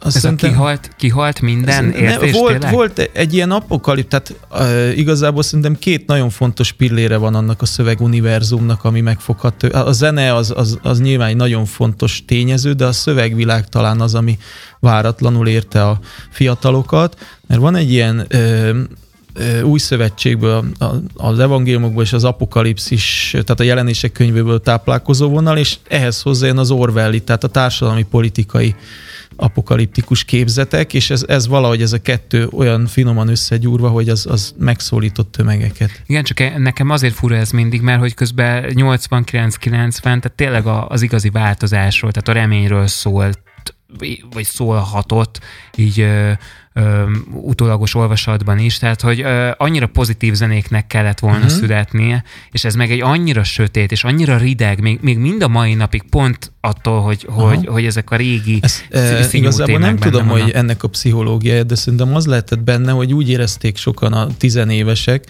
azt Ez szerintem, a kihalt, kihalt minden értés ne, volt, volt egy ilyen apokalip, tehát uh, igazából szerintem két nagyon fontos pillére van annak a szöveguniverzumnak, ami megfogható. A zene az, az, az nyilván egy nagyon fontos tényező, de a szövegvilág talán az, ami váratlanul érte a fiatalokat, mert van egy ilyen uh, új szövetségből, az evangéliumokból és az apokalipszis, tehát a jelenések könyvéből táplálkozó vonal, és ehhez hozzájön az Orwelli, tehát a társadalmi politikai apokaliptikus képzetek, és ez, ez valahogy ez a kettő olyan finoman összegyúrva, hogy az, az megszólított tömegeket. Igen, csak e, nekem azért fura ez mindig, mert hogy közben 89-90, tehát tényleg az igazi változásról, tehát a reményről szólt vagy szólhatott így ö, utólagos olvasatban is, tehát hogy ö, annyira pozitív zenéknek kellett volna uh-huh. születnie, és ez meg egy annyira sötét, és annyira rideg, még, még mind a mai napig pont attól, hogy, hogy, hogy ezek a régi ez, e, Igazából nem tudom, vannak. hogy ennek a pszichológiája, de szerintem az lehetett benne, hogy úgy érezték sokan a tizenévesek,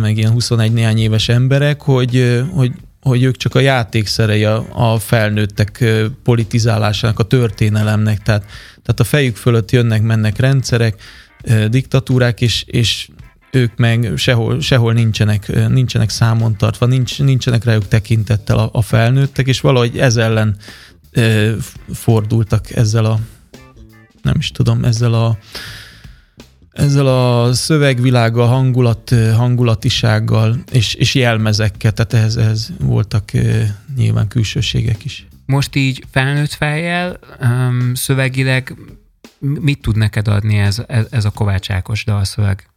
meg ilyen 21 néhány éves emberek, hogy, hogy hogy ők csak a játékszerei a, a felnőttek politizálásának, a történelemnek, tehát, tehát a fejük fölött jönnek, mennek rendszerek, diktatúrák, és, és ők meg sehol, sehol nincsenek, nincsenek számon tartva, nincs, nincsenek rájuk tekintettel a, a felnőttek, és valahogy ez ellen fordultak ezzel a, nem is tudom, ezzel a ezzel a szövegvilággal, hangulat, hangulatisággal és, és jelmezekkel, tehát ehhez, ehhez voltak nyilván külsőségek is. Most így felnőtt fejjel, um, szövegileg mit tud neked adni ez, ez, ez a Kovács Ákos dalszöveg?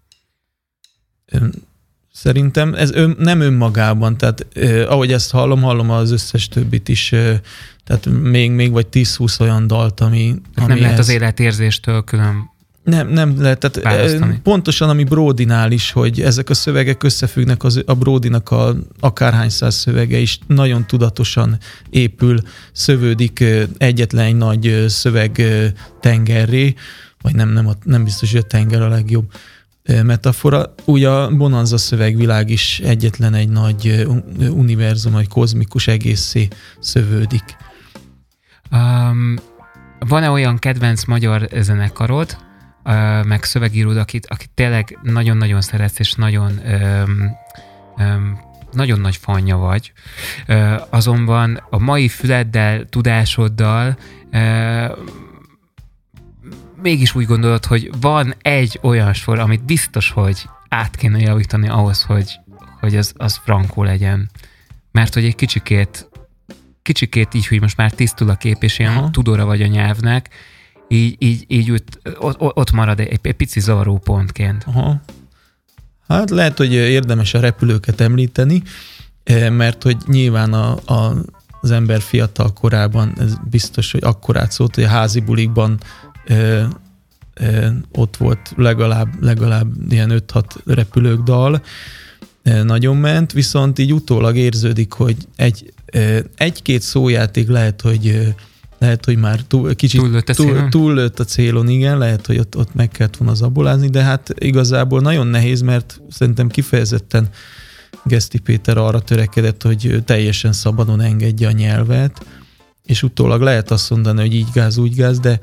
Szerintem ez ön, nem önmagában, tehát eh, ahogy ezt hallom, hallom az összes többit is, eh, tehát még, még vagy 10-20 olyan dalt, ami... ami nem lehet az életérzéstől külön nem, nem lehet. Tehát Választani. pontosan, ami Brodinál is, hogy ezek a szövegek összefüggnek, az, a Brodinak a akárhány száz szövege is nagyon tudatosan épül, szövődik egyetlen egy nagy szöveg tengerré, vagy nem, nem, nem biztos, hogy a tenger a legjobb metafora. Úgy a Bonanza szövegvilág is egyetlen egy nagy univerzum, egy kozmikus egészé szövődik. Um, van-e olyan kedvenc magyar zenekarod, meg szövegíród, akit, akit tényleg nagyon-nagyon szeretsz, és nagyon öm, öm, nagyon nagy fanya vagy, ö, azonban a mai füleddel, tudásoddal ö, mégis úgy gondolod, hogy van egy olyan sor, amit biztos, hogy át kéne javítani ahhoz, hogy, hogy az, az frankó legyen. Mert hogy egy kicsikét, kicsikét így, hogy most már tisztul a kép, és ilyen Aha. tudóra vagy a nyelvnek, így, így, így ott, ott, marad egy, egy pici zavaró pontként. Aha. Hát lehet, hogy érdemes a repülőket említeni, mert hogy nyilván a, a, az ember fiatal korában, ez biztos, hogy akkor átszólt, hogy a házi bulikban ö, ö, ott volt legalább, legalább ilyen 5-6 repülők dal, nagyon ment, viszont így utólag érződik, hogy egy, egy-két szójáték lehet, hogy lehet, hogy már túl, kicsit túllőtt a, túl, túllőtt a célon, igen, lehet, hogy ott, ott meg kellett volna zabolázni, de hát igazából nagyon nehéz, mert szerintem kifejezetten Geszti Péter arra törekedett, hogy teljesen szabadon engedje a nyelvet, és utólag lehet azt mondani, hogy így gáz, úgy gáz, de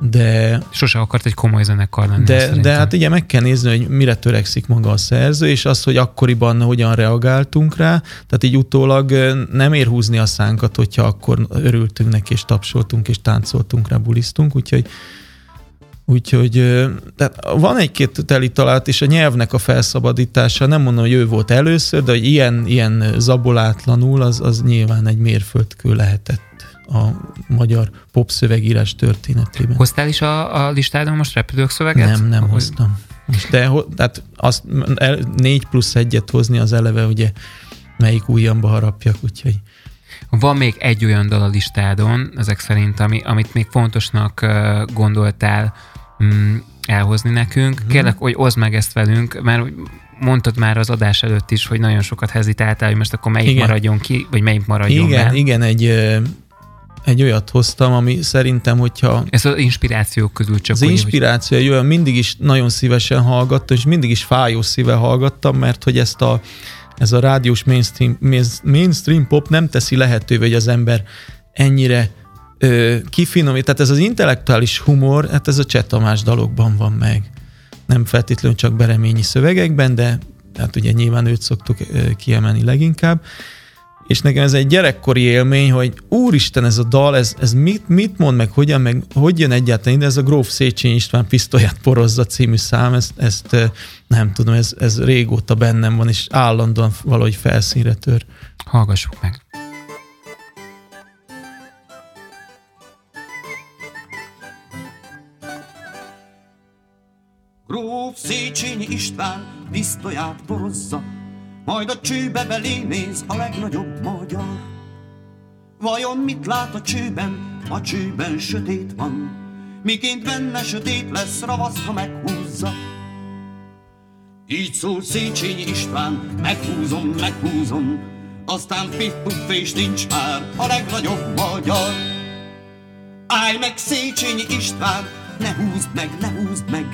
de... Sose akart egy komoly zenekar lenni. De, de hát ugye meg kell nézni, hogy mire törekszik maga a szerző, és az, hogy akkoriban hogyan reagáltunk rá, tehát így utólag nem ér húzni a szánkat, hogyha akkor örültünk neki, és tapsoltunk, és táncoltunk rá, bulisztunk, úgyhogy Úgyhogy tehát van egy-két teli találat, és a nyelvnek a felszabadítása, nem mondom, hogy ő volt először, de hogy ilyen, ilyen zabolátlanul, az, az nyilván egy mérföldkő lehetett a magyar popszövegírás történetében. Hoztál is a, a listádon most repülők szöveget? Nem, nem Ahogy... hoztam. De tehát azt négy plusz egyet hozni az eleve, ugye melyik ujjamba harapjak, úgyhogy... Van még egy olyan dal a listádon, ezek szerint, ami, amit még fontosnak gondoltál mm, elhozni nekünk. Mm. Kérlek, hogy oszd meg ezt velünk, mert mondtad már az adás előtt is, hogy nagyon sokat hezitáltál, hogy most akkor melyik igen. maradjon ki, vagy melyik maradjon Igen, be. igen, egy egy olyat hoztam, ami szerintem, hogyha... Ez az inspirációk közül csak... Az úgy, inspiráció hogy... egy olyan, mindig is nagyon szívesen hallgattam, és mindig is fájó szíve hallgattam, mert hogy ezt a, ez a rádiós mainstream, mainstream pop nem teszi lehetővé, hogy az ember ennyire ö, kifinomít. Tehát ez az intellektuális humor, hát ez a Csetamás dalokban van meg. Nem feltétlenül csak bereményi szövegekben, de hát ugye nyilván őt szoktuk ö, kiemelni leginkább és nekem ez egy gyerekkori élmény, hogy úristen ez a dal, ez, ez mit, mit mond meg, hogyan, meg hogy jön egyáltalán ide, ez a Gróf Széchenyi István pisztolyát porozza című szám, ezt, ezt nem tudom, ez, ez régóta bennem van, és állandóan valahogy felszínre tör. Hallgassuk meg. Gróf Széchenyi István pisztolyát porozza, majd a csőbe belé néz a legnagyobb magyar. Vajon mit lát a csőben? A csőben sötét van. Miként benne sötét lesz, ravasz, ha meghúzza. Így szól Széchenyi István, meghúzom, meghúzom, aztán piff és nincs már a legnagyobb magyar. Állj meg Széchenyi István, ne húzd meg, ne húzd meg,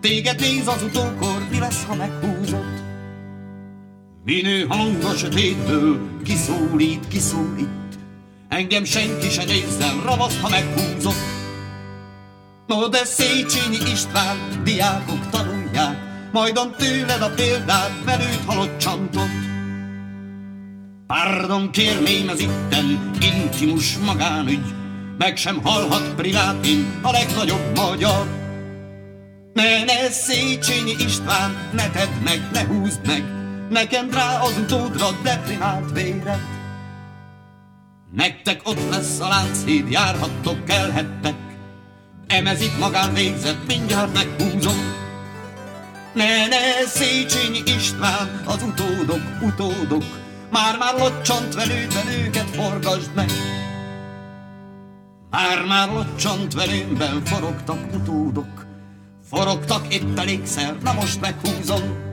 téged néz az utókor, mi lesz, ha meghúzod. Minő hang a sötétből, kiszólít, kiszólít, engem senki se nézzen, ravaszt, ha meghúzott. No de Széchenyi István, diákok tanulják, majdan tőled a példát, velőt halott csantot. Pardon kérném ez itten intimus magánügy, meg sem hallhat privátin a legnagyobb magyar. Ne, ne, Széchenyi István, ne tedd meg, ne húzd meg, nekem rá az utódra deprimált véret. Nektek ott lesz a Lánchíd, járhattok, kelhettek, emezik magán végzett, mindjárt meghúzom. Ne, ne, Széchenyi István, az utódok, utódok, már-már locsant velőben őket forgasd meg. Már-már locsant velőben forogtak utódok, forogtak itt elégszer, na most meghúzom.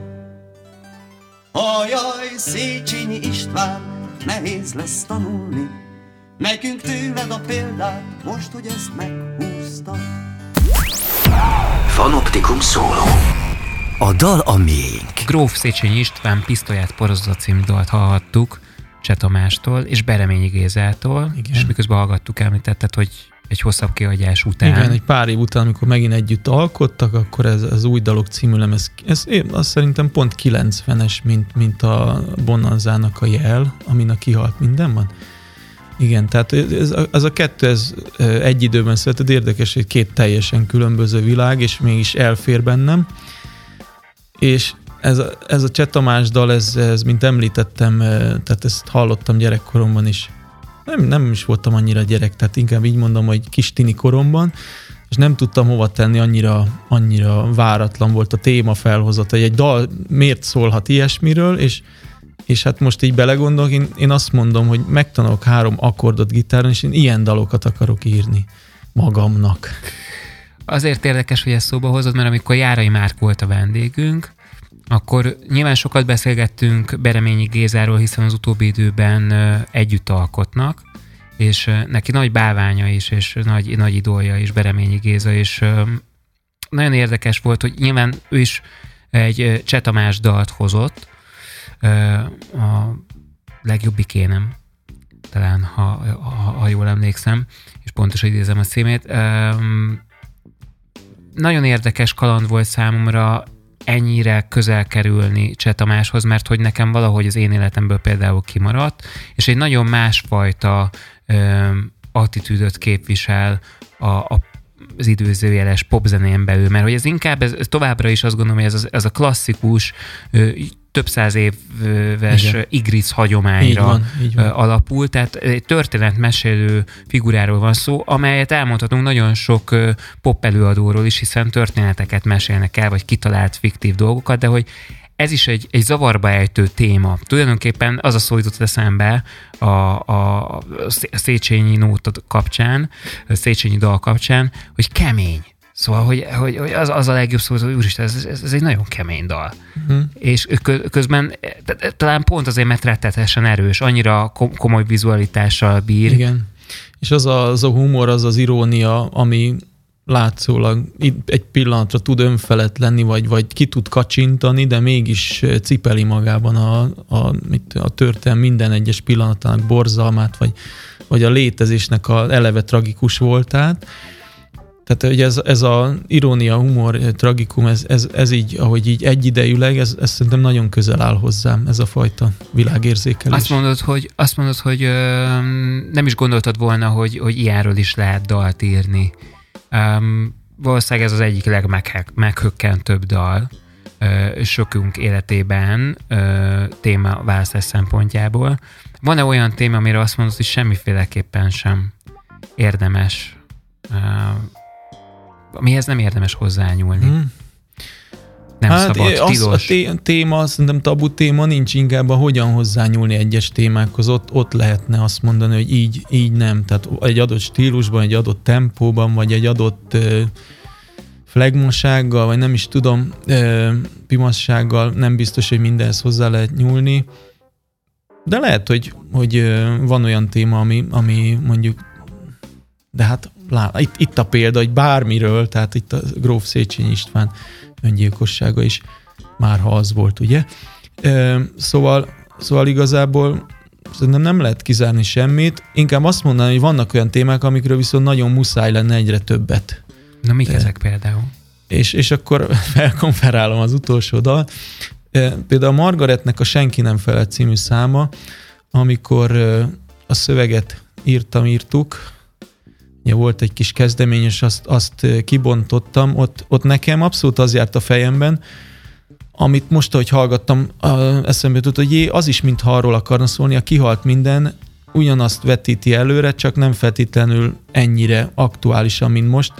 Ajaj, Széchenyi István, nehéz lesz tanulni, Nekünk tőled a példát, most, hogy ezt meghúztad. Fanoptikum szóló. A dal a miénk. Gróf Széchenyi István pisztolyát porozza című dalt hallhattuk Cseh Tamástól és Bereményi Gézától, Igen. és miközben hallgattuk, említetted, hogy egy hosszabb kiadás után. Igen, egy pár év után, amikor megint együtt alkottak, akkor ez az új dalok című lemez, ez én azt szerintem pont 90-es, mint, mint a Bonanzának a jel, amin a kihalt minden van. Igen, tehát ez, ez a kettő ez egy időben született, érdekes, hogy két teljesen különböző világ, és mégis elfér bennem. És ez a, ez a Csetamás dal, ez, ez, mint említettem, tehát ezt hallottam gyerekkoromban is nem, nem is voltam annyira gyerek, tehát inkább így mondom, hogy kis tini koromban, és nem tudtam hova tenni, annyira, annyira váratlan volt a téma felhozata, hogy egy dal miért szólhat ilyesmiről, és, és hát most így belegondolok, én, én azt mondom, hogy megtanulok három akkordot gitáron, és én ilyen dalokat akarok írni magamnak. Azért érdekes, hogy ezt szóba hozod, mert amikor Járai Márk volt a vendégünk, akkor nyilván sokat beszélgettünk Bereményi Gézáról, hiszen az utóbbi időben együtt alkotnak, és neki nagy bálványa is, és nagy, nagy idolja is Bereményi Géza, és nagyon érdekes volt, hogy nyilván ő is egy Csetamás dalt hozott, a legjobbik énem, talán, ha, ha, ha jól emlékszem, és pontosan idézem a címét. Nagyon érdekes kaland volt számomra ennyire közel kerülni Cseh Tamáshoz, mert hogy nekem valahogy az én életemből például kimaradt, és egy nagyon másfajta ö, attitűdöt képvisel a, a az időzőjeles popzenén belül, mert hogy ez inkább, ez, továbbra is azt gondolom, hogy ez, az, ez a klasszikus, több száz éves Igen. igric hagyományra így van, így van. alapul, tehát egy történetmesélő figuráról van szó, amelyet elmondhatunk nagyon sok pop előadóról is, hiszen történeteket mesélnek el, vagy kitalált fiktív dolgokat, de hogy ez is egy, egy zavarba ejtő téma. Tulajdonképpen az a szó jutott eszembe a, a, a Széchenyi nóta kapcsán, a Széchenyi dal kapcsán, hogy kemény. Szóval, hogy, hogy, hogy az, az a legjobb szó, hogy úristen, ez, ez, ez egy nagyon kemény dal. Uh-huh. És közben talán pont azért, mert rettetesen erős, annyira komoly vizualitással bír. Igen. És az a, az a humor, az az irónia, ami látszólag egy pillanatra tud önfelett lenni, vagy, vagy ki tud kacsintani, de mégis cipeli magában a, a, mit, a történelem minden egyes pillanatának borzalmát, vagy, vagy a létezésnek a eleve tragikus voltát. Tehát hogy ez, ez a irónia, humor, tragikum, ez, ez, ez így, ahogy így egyidejűleg, ez, ez szerintem nagyon közel áll hozzám, ez a fajta világérzékelés. Azt mondod, hogy, azt mondod, hogy ö, nem is gondoltad volna, hogy, hogy ilyenről is lehet dalt írni. Um, valószínűleg ez az egyik legmeghökkentőbb dal uh, sokunk életében uh, téma választás szempontjából. Van-e olyan téma, amire azt mondod, hogy semmiféleképpen sem érdemes, amihez nem érdemes hozzányúlni? Hmm. Nem hát szabad, az tilos. A téma, szerintem tabu téma nincs inkább a hogyan hozzányúlni egyes témákhoz. Ott, ott lehetne azt mondani, hogy így, így nem. Tehát egy adott stílusban, egy adott tempóban, vagy egy adott flagmasággal, vagy nem is tudom, uh, pimassággal nem biztos, hogy mindenhez hozzá lehet nyúlni. De lehet, hogy, hogy van olyan téma, ami, ami mondjuk de hát lá, itt, itt a példa, hogy bármiről, tehát itt a Gróf Széchenyi István öngyilkossága is, már ha az volt, ugye? Szóval, szóval igazából szerintem nem lehet kizárni semmit. Inkább azt mondanám, hogy vannak olyan témák, amikről viszont nagyon muszáj lenne egyre többet. Na mik ezek például? És, és akkor <laughs> felkonferálom az utolsó dal. Például a Margaretnek a Senki nem felett című száma, amikor a szöveget írtam, írtuk, volt egy kis kezdemény, és azt, azt kibontottam, ott, ott nekem abszolút az járt a fejemben, amit most, ahogy hallgattam, eszembe jutott, hogy jé, az is, mintha arról akarna szólni, a kihalt minden, ugyanazt vetíti előre, csak nem feltétlenül ennyire aktuálisan, mint most.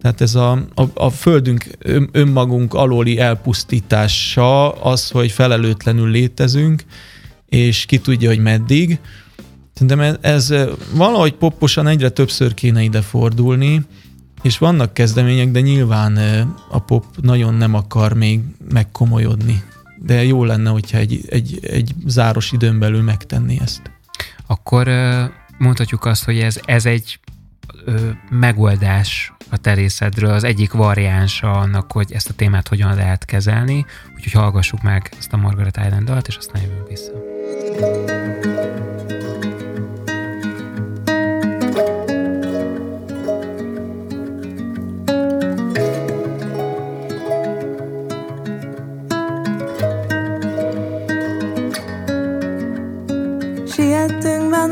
Tehát ez a, a, a földünk önmagunk alóli elpusztítása, az, hogy felelőtlenül létezünk, és ki tudja, hogy meddig, Szerintem ez, ez valahogy popposan egyre többször kéne ide fordulni, és vannak kezdemények, de nyilván a pop nagyon nem akar még megkomolyodni. De jó lenne, hogyha egy, egy, egy záros időn belül megtenni ezt. Akkor mondhatjuk azt, hogy ez, ez egy ö, megoldás a terészedről, az egyik variánsa annak, hogy ezt a témát hogyan lehet kezelni, úgyhogy hallgassuk meg ezt a Margaret Island dalt, és aztán jövünk vissza.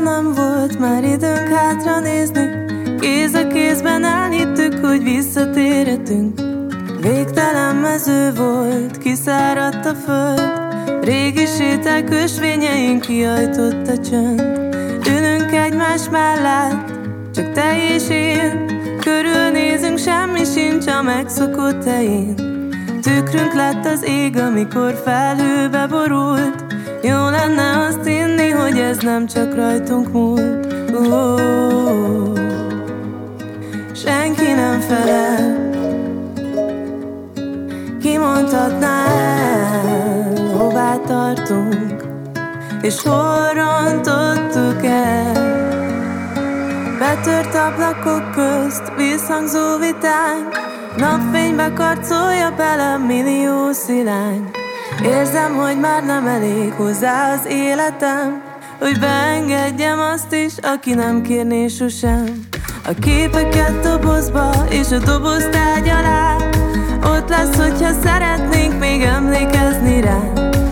Nem volt már időnk hátra nézni. Kéz a kézben elhittük, hogy visszatérhetünk. Végtelen mező volt, kiszáradt a föld. Régi séták ösvényeink kiajtott a csönd. Ülünk egymás mellett, csak te és én. Körülnézünk, semmi sincs a megszokott helyén. Tükrünk lett az ég, amikor felhőbe borult Jó lenne azt hinni, hogy ez nem csak rajtunk múlt. Uh, Senki nem felel Ki mondhatná el, hová tartunk És hol rontottuk el. Betört ablakok közt visszhangzó vitánk Napfénybe karcolja bele millió szilány Érzem, hogy már nem elég hozzá az életem. Hogy beengedjem azt is, aki nem kérné sosem. A képeket dobozba és a doboz tárgy alá. Ott lesz, hogyha szeretnénk még emlékezni rá.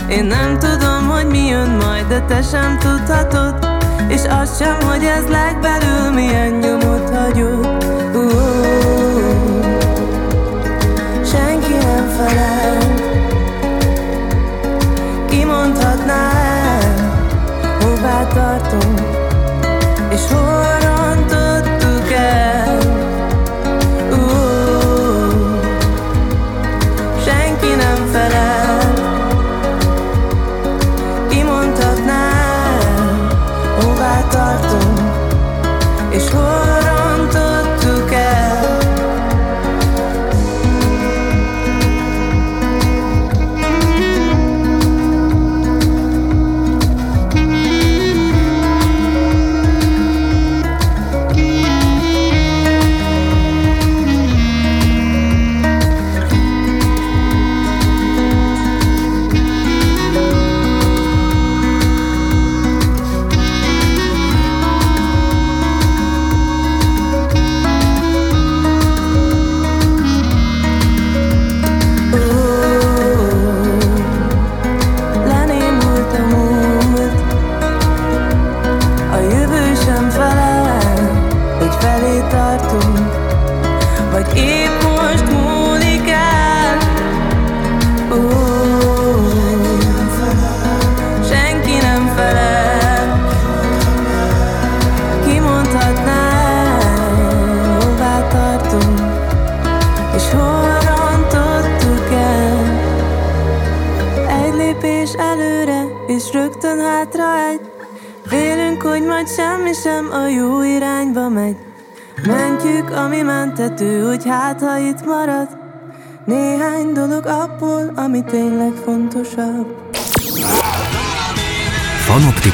Én nem tudom, hogy mi jön majd, de te sem tudhatod. És azt sem, hogy ez legbelül milyen nyomot hagyott. Uh-huh felel hová tartunk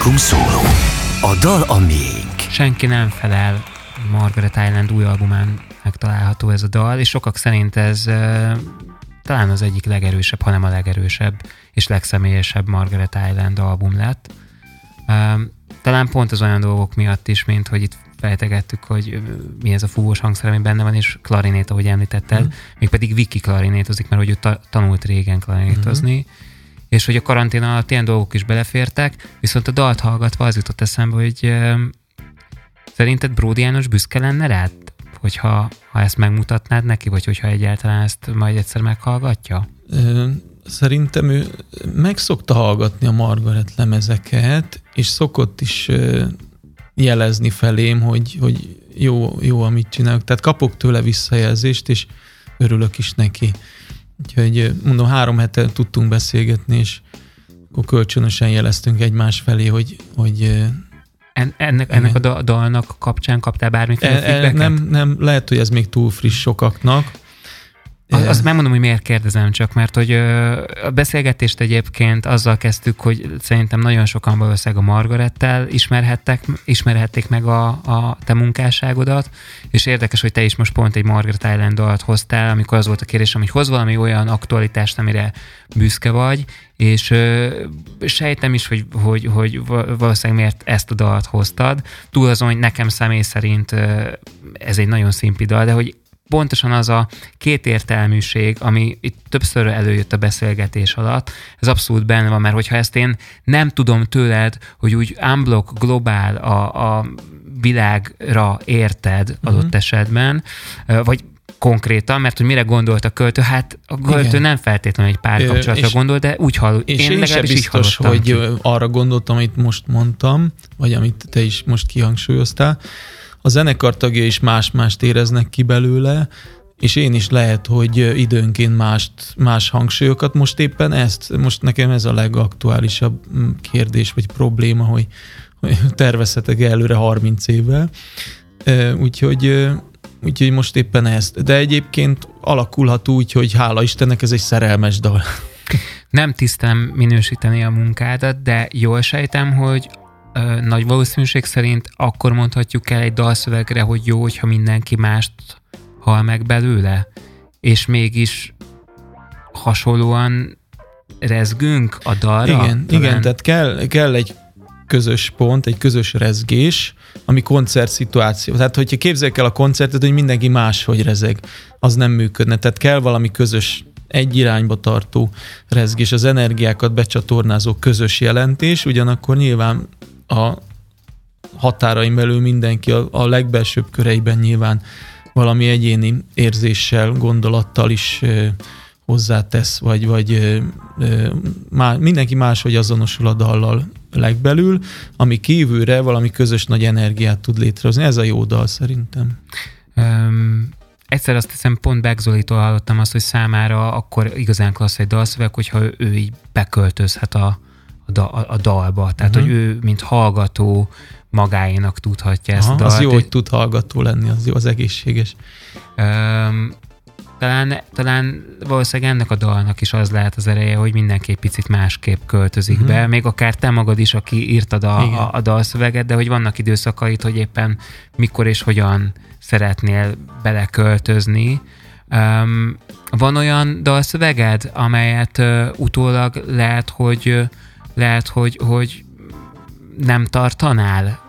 Fanoptikum szóló A dal a miénk Senki nem felel Margaret Island új albumán megtalálható ez a dal, és sokak szerint ez uh, talán az egyik legerősebb, hanem a legerősebb és legszemélyesebb Margaret Island album lett. Uh, talán pont az olyan dolgok miatt is, mint hogy itt fejtegettük, hogy mi ez a fúvós hangszer, ami benne van, és klarinét, ahogy említetted, mm. még pedig Viki klarinétozik, mert hogy ő ta- tanult régen klarinétozni, mm. És hogy a karantén alatt ilyen dolgok is belefértek, viszont a dalt hallgatva az jutott eszembe, hogy szerinted Bródi János büszke lenne rád, hogyha ha ezt megmutatnád neki, vagy hogyha egyáltalán ezt majd egyszer meghallgatja? Szerintem ő meg szokta hallgatni a Margaret lemezeket, és szokott is jelezni felém, hogy, hogy jó, jó, amit csinálok. Tehát kapok tőle visszajelzést, és örülök is neki. Úgyhogy mondom, három hete tudtunk beszélgetni, és akkor kölcsönösen jeleztünk egymás felé, hogy, hogy en, ennek, ennek a dalnak kapcsán kaptál bármiféle e, e, Nem, nem, lehet, hogy ez még túl friss sokaknak, az, azt megmondom, hogy miért kérdezem csak, mert hogy a beszélgetést egyébként azzal kezdtük, hogy szerintem nagyon sokan valószínűleg a Margarettel ismerhettek, ismerhették meg a, a te munkásságodat, és érdekes, hogy te is most pont egy Margaret Island dalt hoztál, amikor az volt a kérdésem, hogy hoz valami olyan aktualitást, amire büszke vagy, és ö, sejtem is, hogy, hogy, hogy valószínűleg miért ezt a dalt hoztad. Túl azon, hogy nekem személy szerint ö, ez egy nagyon szimpi dal, de hogy pontosan az a kétértelműség, ami itt többször előjött a beszélgetés alatt, ez abszolút benne van, mert hogyha ezt én nem tudom tőled, hogy úgy unblock globál a, a világra érted adott uh-huh. esetben, vagy konkrétan, mert hogy mire gondolt a költő, hát a költő Igen. nem feltétlenül egy párkapcsolatra gondol, de úgy hall, és én, én legalábbis biztos, így hogy ki. arra gondoltam, amit most mondtam, vagy amit te is most kihangsúlyoztál, a zenekar tagja is más-mást éreznek ki belőle, és én is lehet, hogy időnként mást, más hangsúlyokat. Most éppen ezt, most nekem ez a legaktuálisabb mm, kérdés, vagy probléma, hogy, hogy tervezhetek előre 30 évvel. Úgyhogy, úgyhogy most éppen ezt. De egyébként alakulhat úgy, hogy hála Istennek ez egy szerelmes dal. Nem tisztem minősíteni a munkádat, de jól sejtem, hogy ö, nagy valószínűség szerint akkor mondhatjuk el egy dalszövegre, hogy jó, hogyha mindenki mást hal meg belőle, és mégis hasonlóan rezgünk a dalra? Igen, talán? igen tehát kell, kell egy közös pont, egy közös rezgés, ami koncert szituáció. Tehát, hogyha képzeljük el a koncertet, hogy mindenki máshogy rezeg, az nem működne. Tehát kell valami közös egy irányba tartó rezgés, az energiákat becsatornázó közös jelentés, ugyanakkor nyilván a határaim belül mindenki a, a legbelsőbb köreiben nyilván valami egyéni érzéssel, gondolattal is hozzátesz, vagy, vagy má, mindenki máshogy azonosul a dallal legbelül, ami kívülre valami közös nagy energiát tud létrehozni. Ez a jó dal szerintem. Um, egyszer azt hiszem pont Begzolitól hallottam azt, hogy számára akkor igazán klassz egy dalszöveg, hogyha ő így beköltözhet a, a, a, a dalba. Tehát, uh-huh. hogy ő, mint hallgató, magáénak tudhatja ezt Aha, a dalt. Az jó, hogy tud hallgató lenni, az jó, az egészséges. Um, talán, talán valószínűleg ennek a dalnak is az lehet az ereje, hogy mindenki picit másképp költözik uh-huh. be, még akár te magad is, aki írtad a, a, a dalszöveget, de hogy vannak időszakait, hogy éppen mikor és hogyan szeretnél beleköltözni. Um, van olyan dalszöveged, amelyet uh, utólag lehet, hogy uh, lehet, hogy, hogy nem tartanál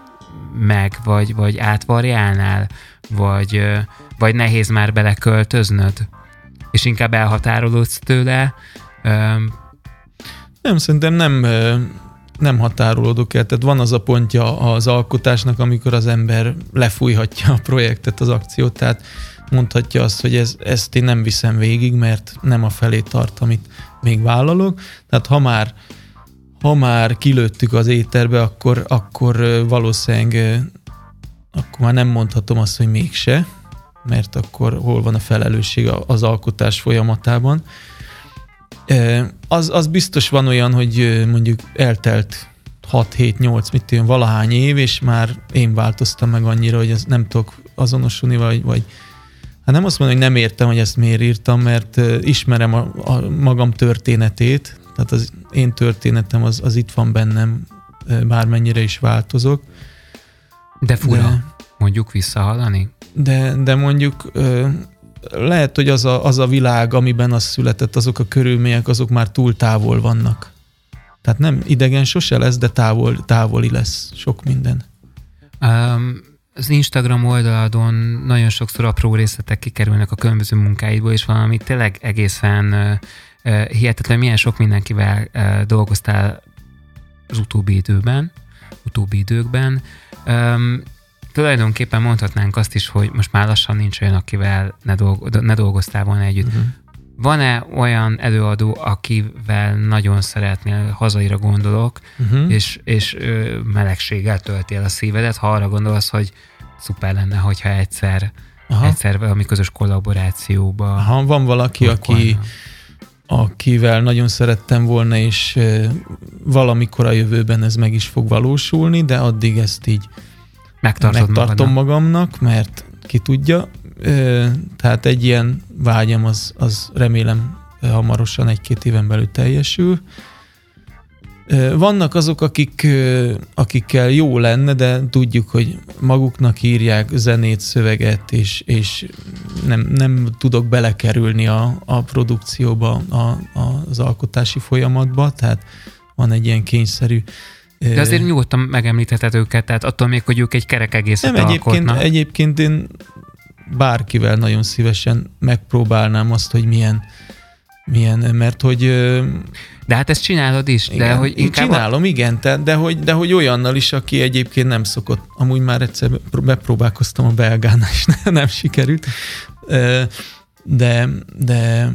meg, vagy, vagy átvarjálnál, vagy, vagy nehéz már beleköltöznöd, és inkább elhatárolódsz tőle. Nem, szerintem nem, nem határolódok el. Tehát van az a pontja az alkotásnak, amikor az ember lefújhatja a projektet, az akciót, tehát mondhatja azt, hogy ez, ezt én nem viszem végig, mert nem a felé tart, amit még vállalok. Tehát ha már, ha már kilőttük az éterbe, akkor, akkor valószínűleg akkor már nem mondhatom azt, hogy mégse, mert akkor hol van a felelősség az alkotás folyamatában. Az, az biztos van olyan, hogy mondjuk eltelt 6-7-8, mit tudom, valahány év, és már én változtam meg annyira, hogy ezt nem tudok azonosulni, vagy, vagy hát nem azt mondom, hogy nem értem, hogy ezt miért írtam, mert ismerem a, a magam történetét, tehát az én történetem az, az itt van bennem, bármennyire is változok. De fura, de, mondjuk visszahallani? De, de mondjuk lehet, hogy az a, az a világ, amiben az született, azok a körülmények, azok már túl távol vannak. Tehát nem idegen sose lesz, de távol, távoli lesz sok minden. Um, az Instagram oldaladon nagyon sokszor apró részletek kikerülnek a különböző munkáidból, és valami tényleg egészen hihetetlen, milyen sok mindenkivel dolgoztál az utóbbi időben, utóbbi időkben. Um, tulajdonképpen mondhatnánk azt is, hogy most már lassan nincs olyan, akivel ne, dolgo, ne dolgoztál volna együtt. Uh-huh. Van-e olyan előadó, akivel nagyon szeretnél, hazaira gondolok, uh-huh. és, és ö, melegséggel tölti el a szívedet, ha arra gondolsz, hogy szuper lenne, hogyha egyszer, Aha. egyszer valami közös kollaborációba. Ha van valaki, aki, akivel nagyon szerettem volna, és valamikor a jövőben ez meg is fog valósulni, de addig ezt így Megtartod megtartom magadnak. magamnak, mert ki tudja. Tehát egy ilyen vágyam az, az remélem hamarosan egy-két éven belül teljesül. Vannak azok, akik, akikkel jó lenne, de tudjuk, hogy maguknak írják zenét, szöveget, és, és nem, nem tudok belekerülni a, a produkcióba, a, a, az alkotási folyamatba, tehát van egy ilyen kényszerű de azért nyugodtan megemlítheted őket, tehát attól még, hogy ők egy kerek egészet Nem, egyébként, egyébként én bárkivel nagyon szívesen megpróbálnám azt, hogy milyen, milyen mert hogy... De hát ezt csinálod is, igen, de hogy inkább... csinálom, a... igen, te, de, hogy, de hogy olyannal is, aki egyébként nem szokott. Amúgy már egyszer bepróbálkoztam a belgánál, és <laughs> nem sikerült. De, de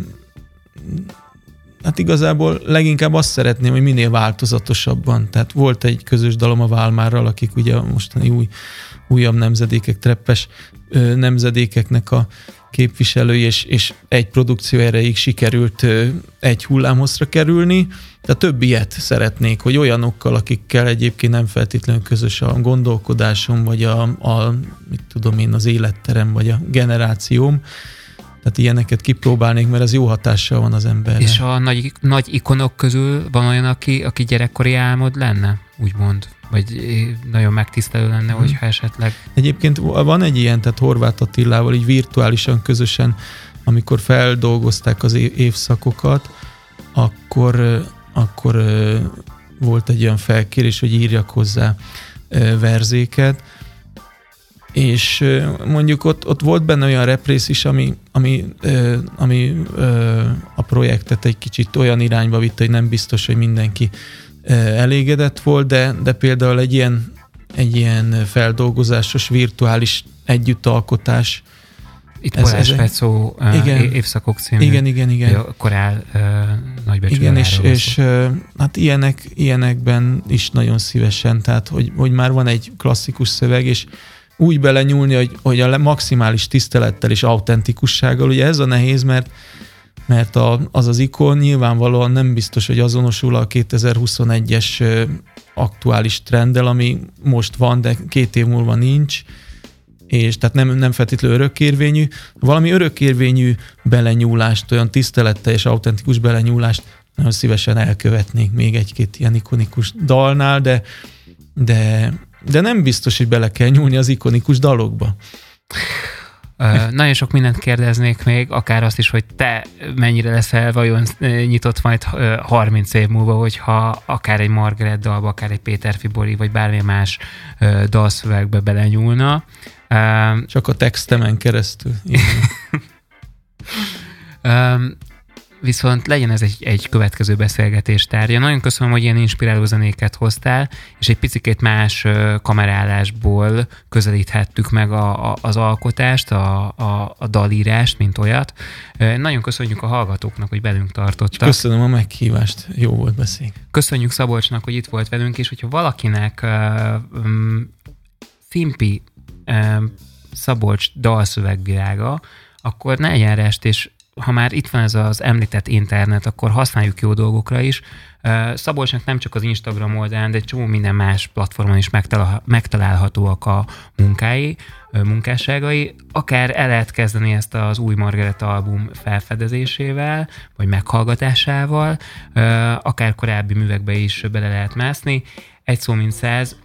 hát igazából leginkább azt szeretném, hogy minél változatosabban. Tehát volt egy közös dalom a Válmárral, akik ugye mostani új, újabb nemzedékek, treppes nemzedékeknek a képviselői, és, és egy produkció erejéig sikerült egy hullámhozra kerülni. De több ilyet szeretnék, hogy olyanokkal, akikkel egyébként nem feltétlenül közös a gondolkodásom, vagy a, a mit tudom én, az életterem, vagy a generációm, tehát ilyeneket kipróbálnék, mert ez jó hatással van az emberre. És a nagy, nagy ikonok közül van olyan, aki, aki gyerekkori álmod lenne, úgymond? Vagy nagyon megtisztelő lenne, hmm. hogyha esetleg... Egyébként van egy ilyen, tehát Horváth Attilával így virtuálisan közösen, amikor feldolgozták az évszakokat, akkor, akkor volt egy olyan felkérés, hogy írjak hozzá verzéket, és mondjuk ott, ott volt benne olyan représz is, ami, ami, ami a projektet egy kicsit olyan irányba vitte, hogy nem biztos, hogy mindenki elégedett volt, de, de például egy ilyen, egy ilyen feldolgozásos, virtuális együttalkotás, itt ez, Balázs Fecó igen, évszakok című igen, igen, igen. korál nagybecsű Igen, és, és hát ilyenek, ilyenekben is nagyon szívesen, tehát hogy, hogy már van egy klasszikus szöveg, és úgy belenyúlni, hogy, hogy a maximális tisztelettel és autentikussággal, ugye ez a nehéz, mert mert a, az az ikon nyilvánvalóan nem biztos, hogy azonosul a 2021-es aktuális trenddel, ami most van, de két év múlva nincs, és tehát nem, nem feltétlenül örökkérvényű. Valami örökkérvényű belenyúlást, olyan tisztelettel és autentikus belenyúlást nagyon szívesen elkövetnék még egy-két ilyen ikonikus dalnál, de, de de nem biztos, hogy bele kell nyúlni az ikonikus dalokba. Nagyon sok mindent kérdeznék még, akár azt is, hogy te mennyire leszel vajon nyitott majd 30 év múlva, hogyha akár egy Margaret dalba, akár egy Péter Fibori, vagy bármi más dalszövegbe belenyúlna. Csak a textemen keresztül. <laughs> um, viszont legyen ez egy, egy következő beszélgetés tárgya. Nagyon köszönöm, hogy ilyen inspiráló zenéket hoztál, és egy picit más kamerálásból közelíthettük meg a, a, az alkotást, a, a, a dalírást, mint olyat. Nagyon köszönjük a hallgatóknak, hogy velünk tartottak. Köszönöm a meghívást, jó volt beszélni. Köszönjük Szabolcsnak, hogy itt volt velünk, és hogyha valakinek uh, um, Fimpi uh, Szabolcs dalszövegvilága, akkor ne rest, és ha már itt van ez az említett internet, akkor használjuk jó dolgokra is. Szabolcsnak nem csak az Instagram oldalán, de egy csomó minden más platformon is megtalálhatóak a munkái, munkásságai. Akár el lehet kezdeni ezt az új Margaret album felfedezésével, vagy meghallgatásával, akár korábbi művekbe is bele lehet mászni. Egy szó mint száz,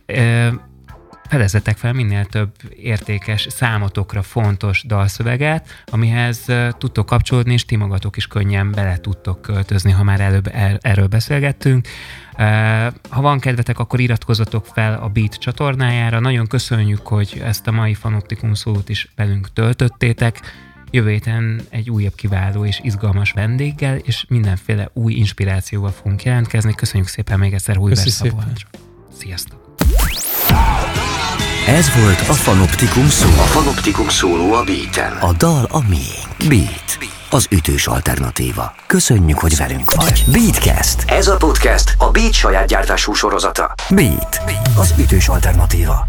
fedezzetek fel minél több értékes, számotokra fontos dalszöveget, amihez tudtok kapcsolódni, és ti magatok is könnyen bele tudtok költözni, ha már előbb er, erről beszélgettünk. Ha van kedvetek, akkor iratkozzatok fel a Beat csatornájára. Nagyon köszönjük, hogy ezt a mai Fanoptikum szót is velünk töltöttétek. Jövő héten egy újabb kiváló és izgalmas vendéggel, és mindenféle új inspirációval fogunk jelentkezni. Köszönjük szépen még egyszer, Hújber Sziasztok! Ez volt a Fanoptikum szó. A Fanoptikum szóló a beat A dal a miénk. Beat. Az ütős alternatíva. Köszönjük, hogy velünk vagy. Beatcast. Ez a podcast a Beat saját gyártású sorozata. Beat. Az ütős alternatíva.